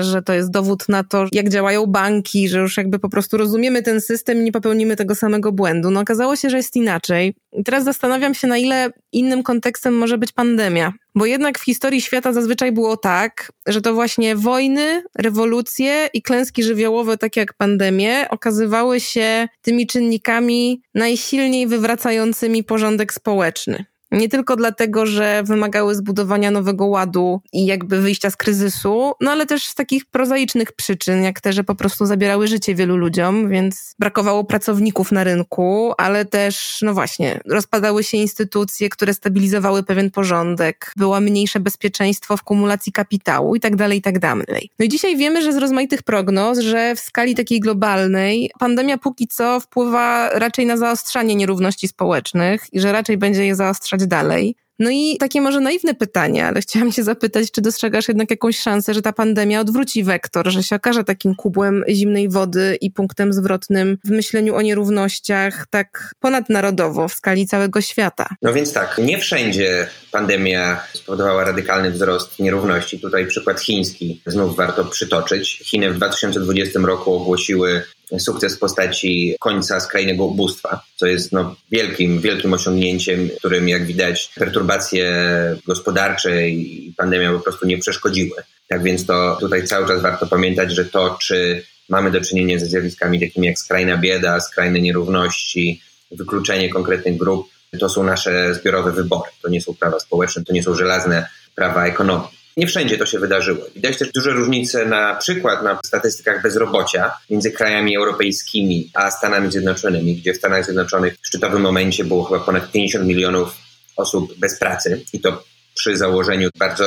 że to jest dowód na to, jak działają banki, że już jakby po prostu rozumiemy ten system i nie popełnimy tego samego błędu. No okazało się, że jest inaczej. I teraz zastanawiam się, na ile innym kontekstem może być pandemia. Bo jednak w historii świata zazwyczaj było tak, że to właśnie wojny, rewolucje i klęski żywiołowe, takie jak pandemie, okazywały się tymi czynnikami najsilniej wywracającymi porządek społeczny. Nie tylko dlatego, że wymagały zbudowania nowego ładu i jakby wyjścia z kryzysu, no ale też z takich prozaicznych przyczyn, jak te, że po prostu zabierały życie wielu ludziom, więc brakowało pracowników na rynku, ale też, no właśnie, rozpadały się instytucje, które stabilizowały pewien porządek, było mniejsze bezpieczeństwo w kumulacji kapitału i tak dalej, i tak dalej. No i dzisiaj wiemy, że z rozmaitych prognoz, że w skali takiej globalnej pandemia póki co wpływa raczej na zaostrzanie nierówności społecznych i że raczej będzie je zaostrzać dalej. No i takie może naiwne pytanie, ale chciałam się zapytać, czy dostrzegasz jednak jakąś szansę, że ta pandemia odwróci wektor, że się okaże takim kubłem zimnej wody i punktem zwrotnym w myśleniu o nierównościach tak ponadnarodowo w skali całego świata? No więc tak, nie wszędzie pandemia spowodowała radykalny wzrost nierówności. Tutaj przykład chiński znów warto przytoczyć. Chiny w 2020 roku ogłosiły sukces w postaci końca skrajnego ubóstwa, co jest no, wielkim, wielkim osiągnięciem, którym jak widać perturbacje gospodarcze i pandemia po prostu nie przeszkodziły. Tak więc to tutaj cały czas warto pamiętać, że to, czy mamy do czynienia ze zjawiskami takimi jak skrajna bieda, skrajne nierówności, wykluczenie konkretnych grup, to są nasze zbiorowe wybory. To nie są prawa społeczne, to nie są żelazne prawa ekonomii. Nie wszędzie to się wydarzyło. Widać też duże różnice na przykład na statystykach bezrobocia między krajami europejskimi a Stanami Zjednoczonymi, gdzie w Stanach Zjednoczonych w szczytowym momencie było chyba ponad 50 milionów osób bez pracy i to przy założeniu bardzo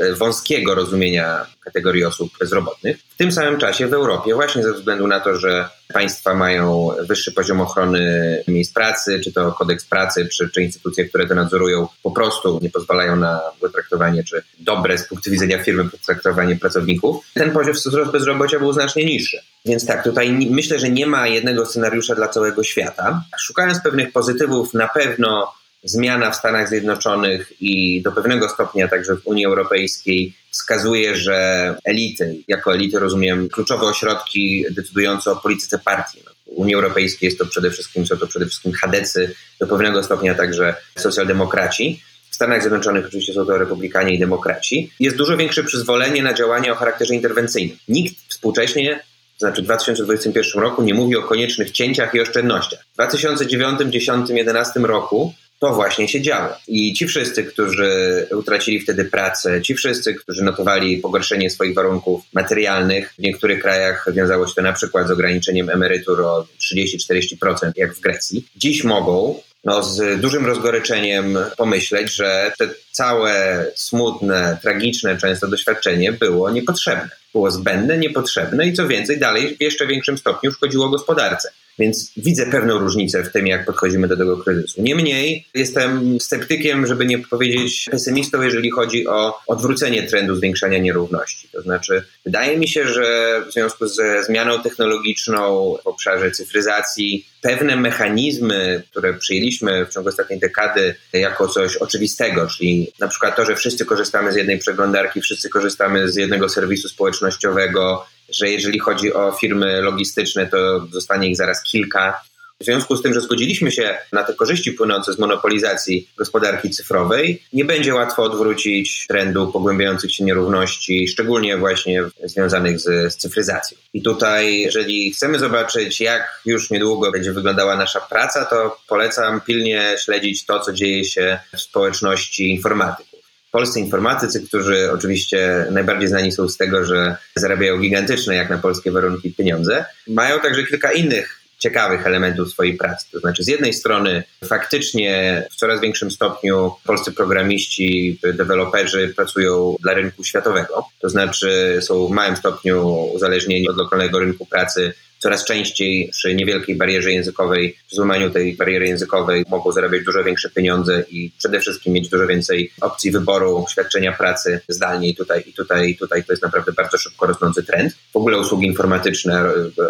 e, wąskiego rozumienia kategorii osób bezrobotnych. W tym samym czasie w Europie, właśnie ze względu na to, że państwa mają wyższy poziom ochrony miejsc pracy, czy to kodeks pracy, czy, czy instytucje, które to nadzorują, po prostu nie pozwalają na traktowanie, czy dobre z punktu widzenia firmy potraktowanie pracowników, ten poziom bezrobocia był znacznie niższy. Więc tak, tutaj myślę, że nie ma jednego scenariusza dla całego świata. Szukając pewnych pozytywów, na pewno zmiana w Stanach Zjednoczonych i do pewnego stopnia także w Unii Europejskiej wskazuje, że elity, jako elity rozumiem kluczowe ośrodki decydujące o polityce partii. W Unii Europejskiej jest to przede wszystkim, są to przede wszystkim chadecy, do pewnego stopnia także socjaldemokraci. W Stanach Zjednoczonych oczywiście są to republikanie i demokraci. Jest dużo większe przyzwolenie na działania o charakterze interwencyjnym. Nikt współcześnie to znaczy w 2021 roku nie mówi o koniecznych cięciach i oszczędnościach. W 2009, 2010, 2011 roku to właśnie się działo. I ci wszyscy, którzy utracili wtedy pracę, ci wszyscy, którzy notowali pogorszenie swoich warunków materialnych, w niektórych krajach wiązało się to na przykład z ograniczeniem emerytur o 30-40%, jak w Grecji, dziś mogą no, z dużym rozgoryczeniem pomyśleć, że te całe smutne, tragiczne często doświadczenie było niepotrzebne. Było zbędne, niepotrzebne i co więcej, dalej w jeszcze większym stopniu szkodziło gospodarce. Więc widzę pewną różnicę w tym, jak podchodzimy do tego kryzysu. Niemniej jestem sceptykiem, żeby nie powiedzieć pesymistą, jeżeli chodzi o odwrócenie trendu zwiększania nierówności. To znaczy, wydaje mi się, że w związku ze zmianą technologiczną w obszarze cyfryzacji, pewne mechanizmy, które przyjęliśmy w ciągu ostatniej dekady jako coś oczywistego, czyli na przykład to, że wszyscy korzystamy z jednej przeglądarki, wszyscy korzystamy z jednego serwisu społecznościowego, że jeżeli chodzi o firmy logistyczne, to zostanie ich zaraz kilka. W związku z tym, że zgodziliśmy się na te korzyści płynące z monopolizacji gospodarki cyfrowej, nie będzie łatwo odwrócić trendu pogłębiających się nierówności, szczególnie właśnie związanych z, z cyfryzacją. I tutaj, jeżeli chcemy zobaczyć, jak już niedługo będzie wyglądała nasza praca, to polecam pilnie śledzić to, co dzieje się w społeczności informatyków polscy informatycy, którzy oczywiście najbardziej znani są z tego, że zarabiają gigantyczne jak na polskie warunki pieniądze, mają także kilka innych ciekawych elementów swojej pracy. To znaczy, z jednej strony faktycznie w coraz większym stopniu polscy programiści, deweloperzy pracują dla rynku światowego, to znaczy są w małym stopniu uzależnieni od lokalnego rynku pracy coraz częściej przy niewielkiej barierze językowej, przy złamaniu tej bariery językowej mogą zarabiać dużo większe pieniądze i przede wszystkim mieć dużo więcej opcji wyboru świadczenia pracy zdalnie i tutaj, i tutaj, i tutaj to jest naprawdę bardzo szybko rosnący trend. W ogóle usługi informatyczne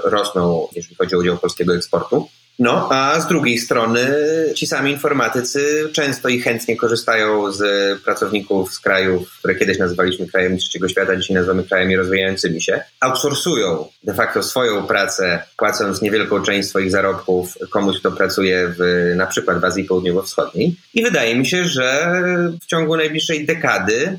rosną, jeżeli chodzi o udział polskiego eksportu. No, a z drugiej strony ci sami informatycy często i chętnie korzystają z pracowników z krajów, które kiedyś nazywaliśmy krajami trzeciego świata, dzisiaj nazywamy krajami rozwijającymi się. Outsourcują de facto swoją pracę, płacąc niewielką część swoich zarobków komuś, kto pracuje w, na przykład w Azji Południowo-Wschodniej. I wydaje mi się, że w ciągu najbliższej dekady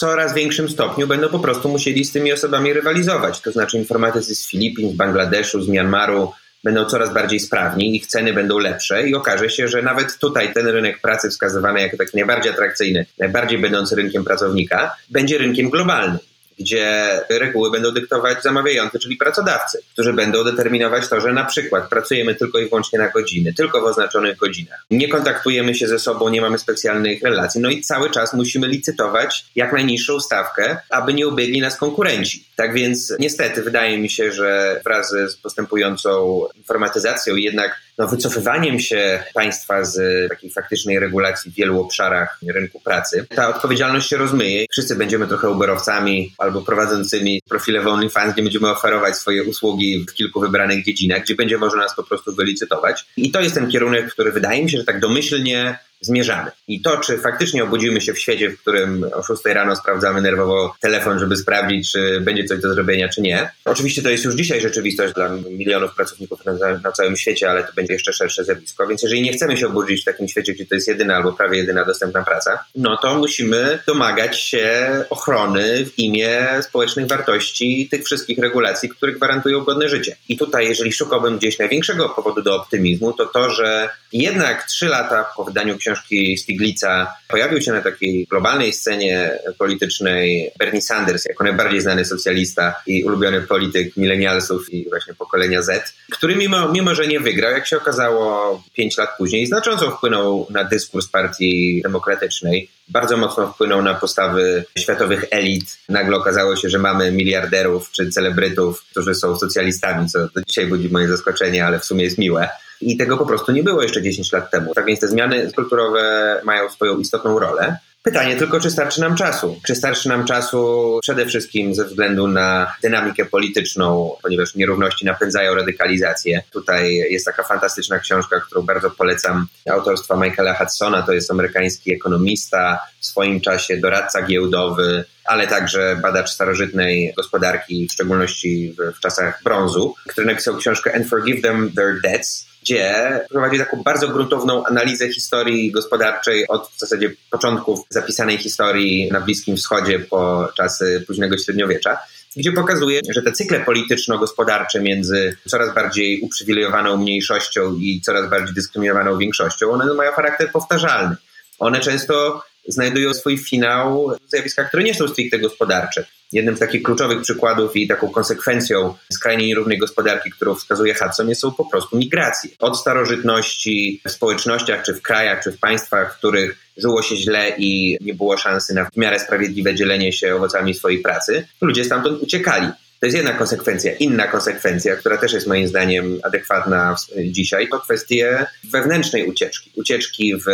coraz większym stopniu będą po prostu musieli z tymi osobami rywalizować. To znaczy informatycy z Filipin, z Bangladeszu, z Myanmaru, będą coraz bardziej sprawni, ich ceny będą lepsze i okaże się, że nawet tutaj ten rynek pracy wskazywany jako taki najbardziej atrakcyjny, najbardziej będący rynkiem pracownika, będzie rynkiem globalnym gdzie reguły będą dyktować zamawiający, czyli pracodawcy, którzy będą determinować to, że na przykład pracujemy tylko i wyłącznie na godziny, tylko w oznaczonych godzinach. Nie kontaktujemy się ze sobą, nie mamy specjalnych relacji, no i cały czas musimy licytować jak najniższą stawkę, aby nie ubiegli nas konkurenci. Tak więc niestety wydaje mi się, że wraz z postępującą informatyzacją jednak no, wycofywaniem się państwa z takiej faktycznej regulacji w wielu obszarach rynku pracy, ta odpowiedzialność się rozmyje. Wszyscy będziemy trochę uberowcami albo prowadzącymi profile w OnlyFans, gdzie będziemy oferować swoje usługi w kilku wybranych dziedzinach, gdzie będzie można nas po prostu wylicytować. I to jest ten kierunek, który wydaje mi się, że tak domyślnie zmierzamy. I to, czy faktycznie obudzimy się w świecie, w którym o 6 rano sprawdzamy nerwowo telefon, żeby sprawdzić, czy będzie coś do zrobienia, czy nie. Oczywiście to jest już dzisiaj rzeczywistość dla milionów pracowników na, na całym świecie, ale to będzie jeszcze szersze zjawisko. Więc jeżeli nie chcemy się obudzić w takim świecie, gdzie to jest jedyna albo prawie jedyna dostępna praca, no to musimy domagać się ochrony w imię społecznych wartości tych wszystkich regulacji, które gwarantują godne życie. I tutaj, jeżeli szukałbym gdzieś największego powodu do optymizmu, to to, że jednak trzy lata po wydaniu książki Stiglitza pojawił się na takiej globalnej scenie politycznej Bernie Sanders jako najbardziej znany socjalista i ulubiony polityk milenialsów i właśnie pokolenia Z, który mimo, mimo, że nie wygrał, jak się okazało pięć lat później, znacząco wpłynął na dyskurs partii demokratycznej bardzo mocno wpłynął na postawy światowych elit. Nagle okazało się, że mamy miliarderów czy celebrytów, którzy są socjalistami, co do dzisiaj budzi moje zaskoczenie, ale w sumie jest miłe. I tego po prostu nie było jeszcze 10 lat temu. Tak więc te zmiany kulturowe mają swoją istotną rolę. Pytanie tylko, czy starczy nam czasu? Czy starczy nam czasu przede wszystkim ze względu na dynamikę polityczną, ponieważ nierówności napędzają radykalizację. Tutaj jest taka fantastyczna książka, którą bardzo polecam, autorstwa Michaela Hudsona, to jest amerykański ekonomista, w swoim czasie doradca giełdowy, ale także badacz starożytnej gospodarki, w szczególności w, w czasach brązu, który napisał książkę And Forgive Them Their Debts, gdzie prowadzi taką bardzo gruntowną analizę historii gospodarczej od w zasadzie początków zapisanej historii na Bliskim Wschodzie po czasy późnego średniowiecza gdzie pokazuje, że te cykle polityczno-gospodarcze między coraz bardziej uprzywilejowaną mniejszością i coraz bardziej dyskryminowaną większością, one mają charakter powtarzalny. One często znajdują swój finał w zjawiskach, które nie są stricte gospodarcze. Jednym z takich kluczowych przykładów i taką konsekwencją skrajnie nierównej gospodarki, którą wskazuje Hudson, są po prostu migracje. Od starożytności w społecznościach, czy w krajach, czy w państwach, w których żyło się źle i nie było szansy na w miarę sprawiedliwe dzielenie się owocami swojej pracy, ludzie stamtąd uciekali. To jest jedna konsekwencja. Inna konsekwencja, która też jest moim zdaniem adekwatna dzisiaj, to kwestie wewnętrznej ucieczki. Ucieczki w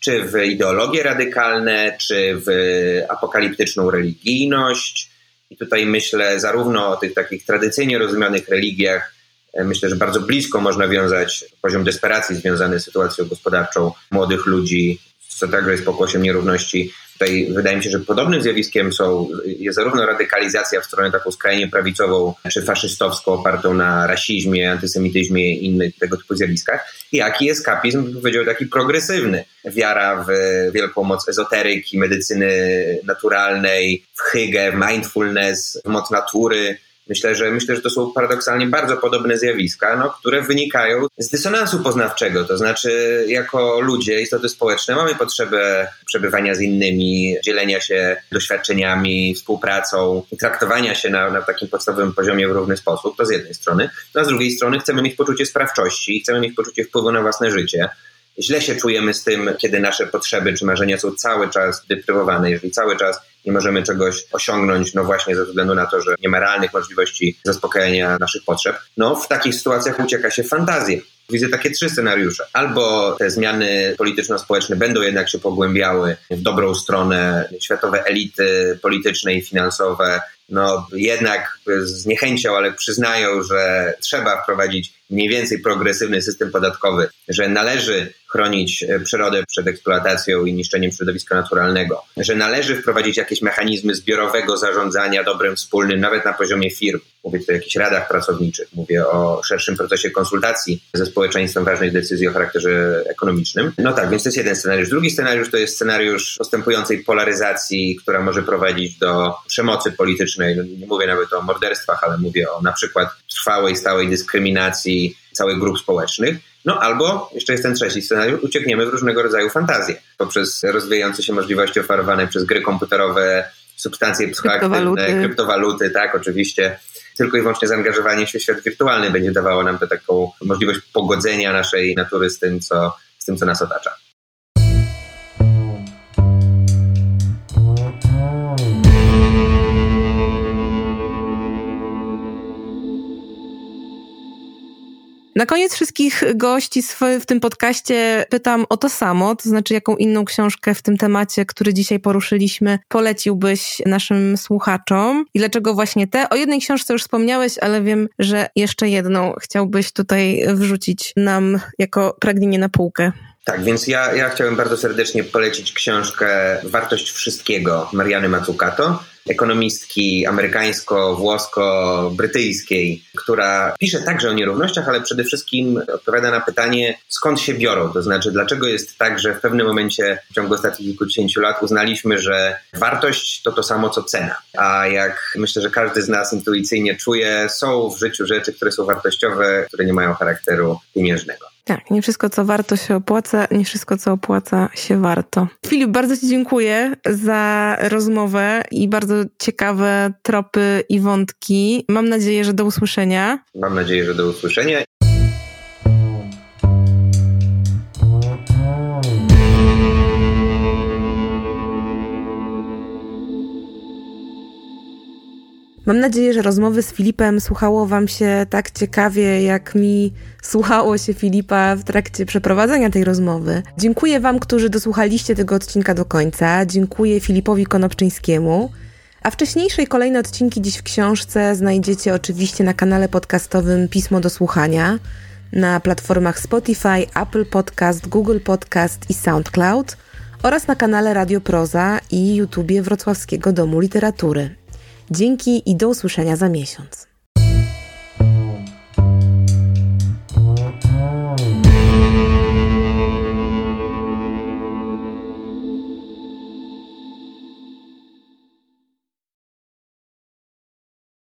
czy w ideologie radykalne, czy w apokaliptyczną religijność. I tutaj myślę zarówno o tych takich tradycyjnie rozumianych religiach, e, myślę, że bardzo blisko można wiązać poziom desperacji związany z sytuacją gospodarczą młodych ludzi, co także jest pokłosiem nierówności, Tutaj wydaje mi się, że podobnym zjawiskiem są, jest zarówno radykalizacja w stronę taką skrajnie prawicową czy faszystowską, opartą na rasizmie, antysemityzmie i innych tego typu zjawiskach, jak i eskapizm, powiedział taki progresywny. Wiara w wielką moc ezoteryki, medycyny naturalnej, w hygge, mindfulness, w moc natury, Myślę, że myślę, że to są paradoksalnie bardzo podobne zjawiska, no, które wynikają z dysonansu poznawczego. To znaczy, jako ludzie, istoty społeczne, mamy potrzebę przebywania z innymi, dzielenia się doświadczeniami, współpracą i traktowania się na, na takim podstawowym poziomie w równy sposób. To z jednej strony. No, a z drugiej strony chcemy mieć poczucie sprawczości, chcemy mieć poczucie wpływu na własne życie źle się czujemy z tym, kiedy nasze potrzeby czy marzenia są cały czas deprywowane, jeżeli cały czas nie możemy czegoś osiągnąć, no właśnie ze względu na to, że nie ma realnych możliwości zaspokojenia naszych potrzeb, no w takich sytuacjach ucieka się fantazję. Widzę takie trzy scenariusze. Albo te zmiany polityczno-społeczne będą jednak się pogłębiały w dobrą stronę, światowe elity polityczne i finansowe, no jednak z niechęcią, ale przyznają, że trzeba wprowadzić mniej więcej progresywny system podatkowy, że należy chronić e, przyrodę przed eksploatacją i niszczeniem środowiska naturalnego, że należy wprowadzić jakieś mechanizmy zbiorowego zarządzania dobrem wspólnym, nawet na poziomie firm. Mówię tu o jakichś radach pracowniczych, mówię o szerszym procesie konsultacji ze społeczeństwem ważnych decyzji o charakterze ekonomicznym. No tak, więc to jest jeden scenariusz. Drugi scenariusz to jest scenariusz postępującej polaryzacji, która może prowadzić do przemocy politycznej. No, nie mówię nawet o morderstwach, ale mówię o na przykład trwałej, stałej dyskryminacji całych grup społecznych. No albo, jeszcze jest ten trzeci scenariusz, uciekniemy w różnego rodzaju fantazje poprzez rozwijające się możliwości oferowane przez gry komputerowe, substancje psychoaktywne, kryptowaluty. kryptowaluty, tak, oczywiście. Tylko i wyłącznie zaangażowanie się w świat wirtualny będzie dawało nam tę taką możliwość pogodzenia naszej natury z tym, co, z tym, co nas otacza. Na koniec wszystkich gości w tym podcaście pytam o to samo, to znaczy jaką inną książkę w tym temacie, który dzisiaj poruszyliśmy, poleciłbyś naszym słuchaczom i dlaczego właśnie te? O jednej książce już wspomniałeś, ale wiem, że jeszcze jedną chciałbyś tutaj wrzucić nam jako pragnienie na półkę. Tak, więc ja, ja chciałem bardzo serdecznie polecić książkę Wartość Wszystkiego Mariany Mazzucato ekonomistki amerykańsko-włosko-brytyjskiej, która pisze także o nierównościach, ale przede wszystkim odpowiada na pytanie, skąd się biorą. To znaczy, dlaczego jest tak, że w pewnym momencie w ciągu ostatnich kilkudziesięciu lat uznaliśmy, że wartość to to samo co cena. A jak myślę, że każdy z nas intuicyjnie czuje, są w życiu rzeczy, które są wartościowe, które nie mają charakteru pieniężnego. Tak, nie wszystko co warto się opłaca, nie wszystko co opłaca się warto. Filip, bardzo Ci dziękuję za rozmowę i bardzo ciekawe tropy i wątki. Mam nadzieję, że do usłyszenia. Mam nadzieję, że do usłyszenia. Mam nadzieję, że rozmowy z Filipem słuchało Wam się tak ciekawie, jak mi słuchało się Filipa w trakcie przeprowadzenia tej rozmowy. Dziękuję Wam, którzy dosłuchaliście tego odcinka do końca. Dziękuję Filipowi Konopczyńskiemu. A wcześniejsze i kolejne odcinki dziś w książce znajdziecie oczywiście na kanale podcastowym Pismo do Słuchania, na platformach Spotify, Apple Podcast, Google Podcast i SoundCloud oraz na kanale Radio Proza i YouTubie Wrocławskiego Domu Literatury. Dzięki i do usłyszenia za miesiąc.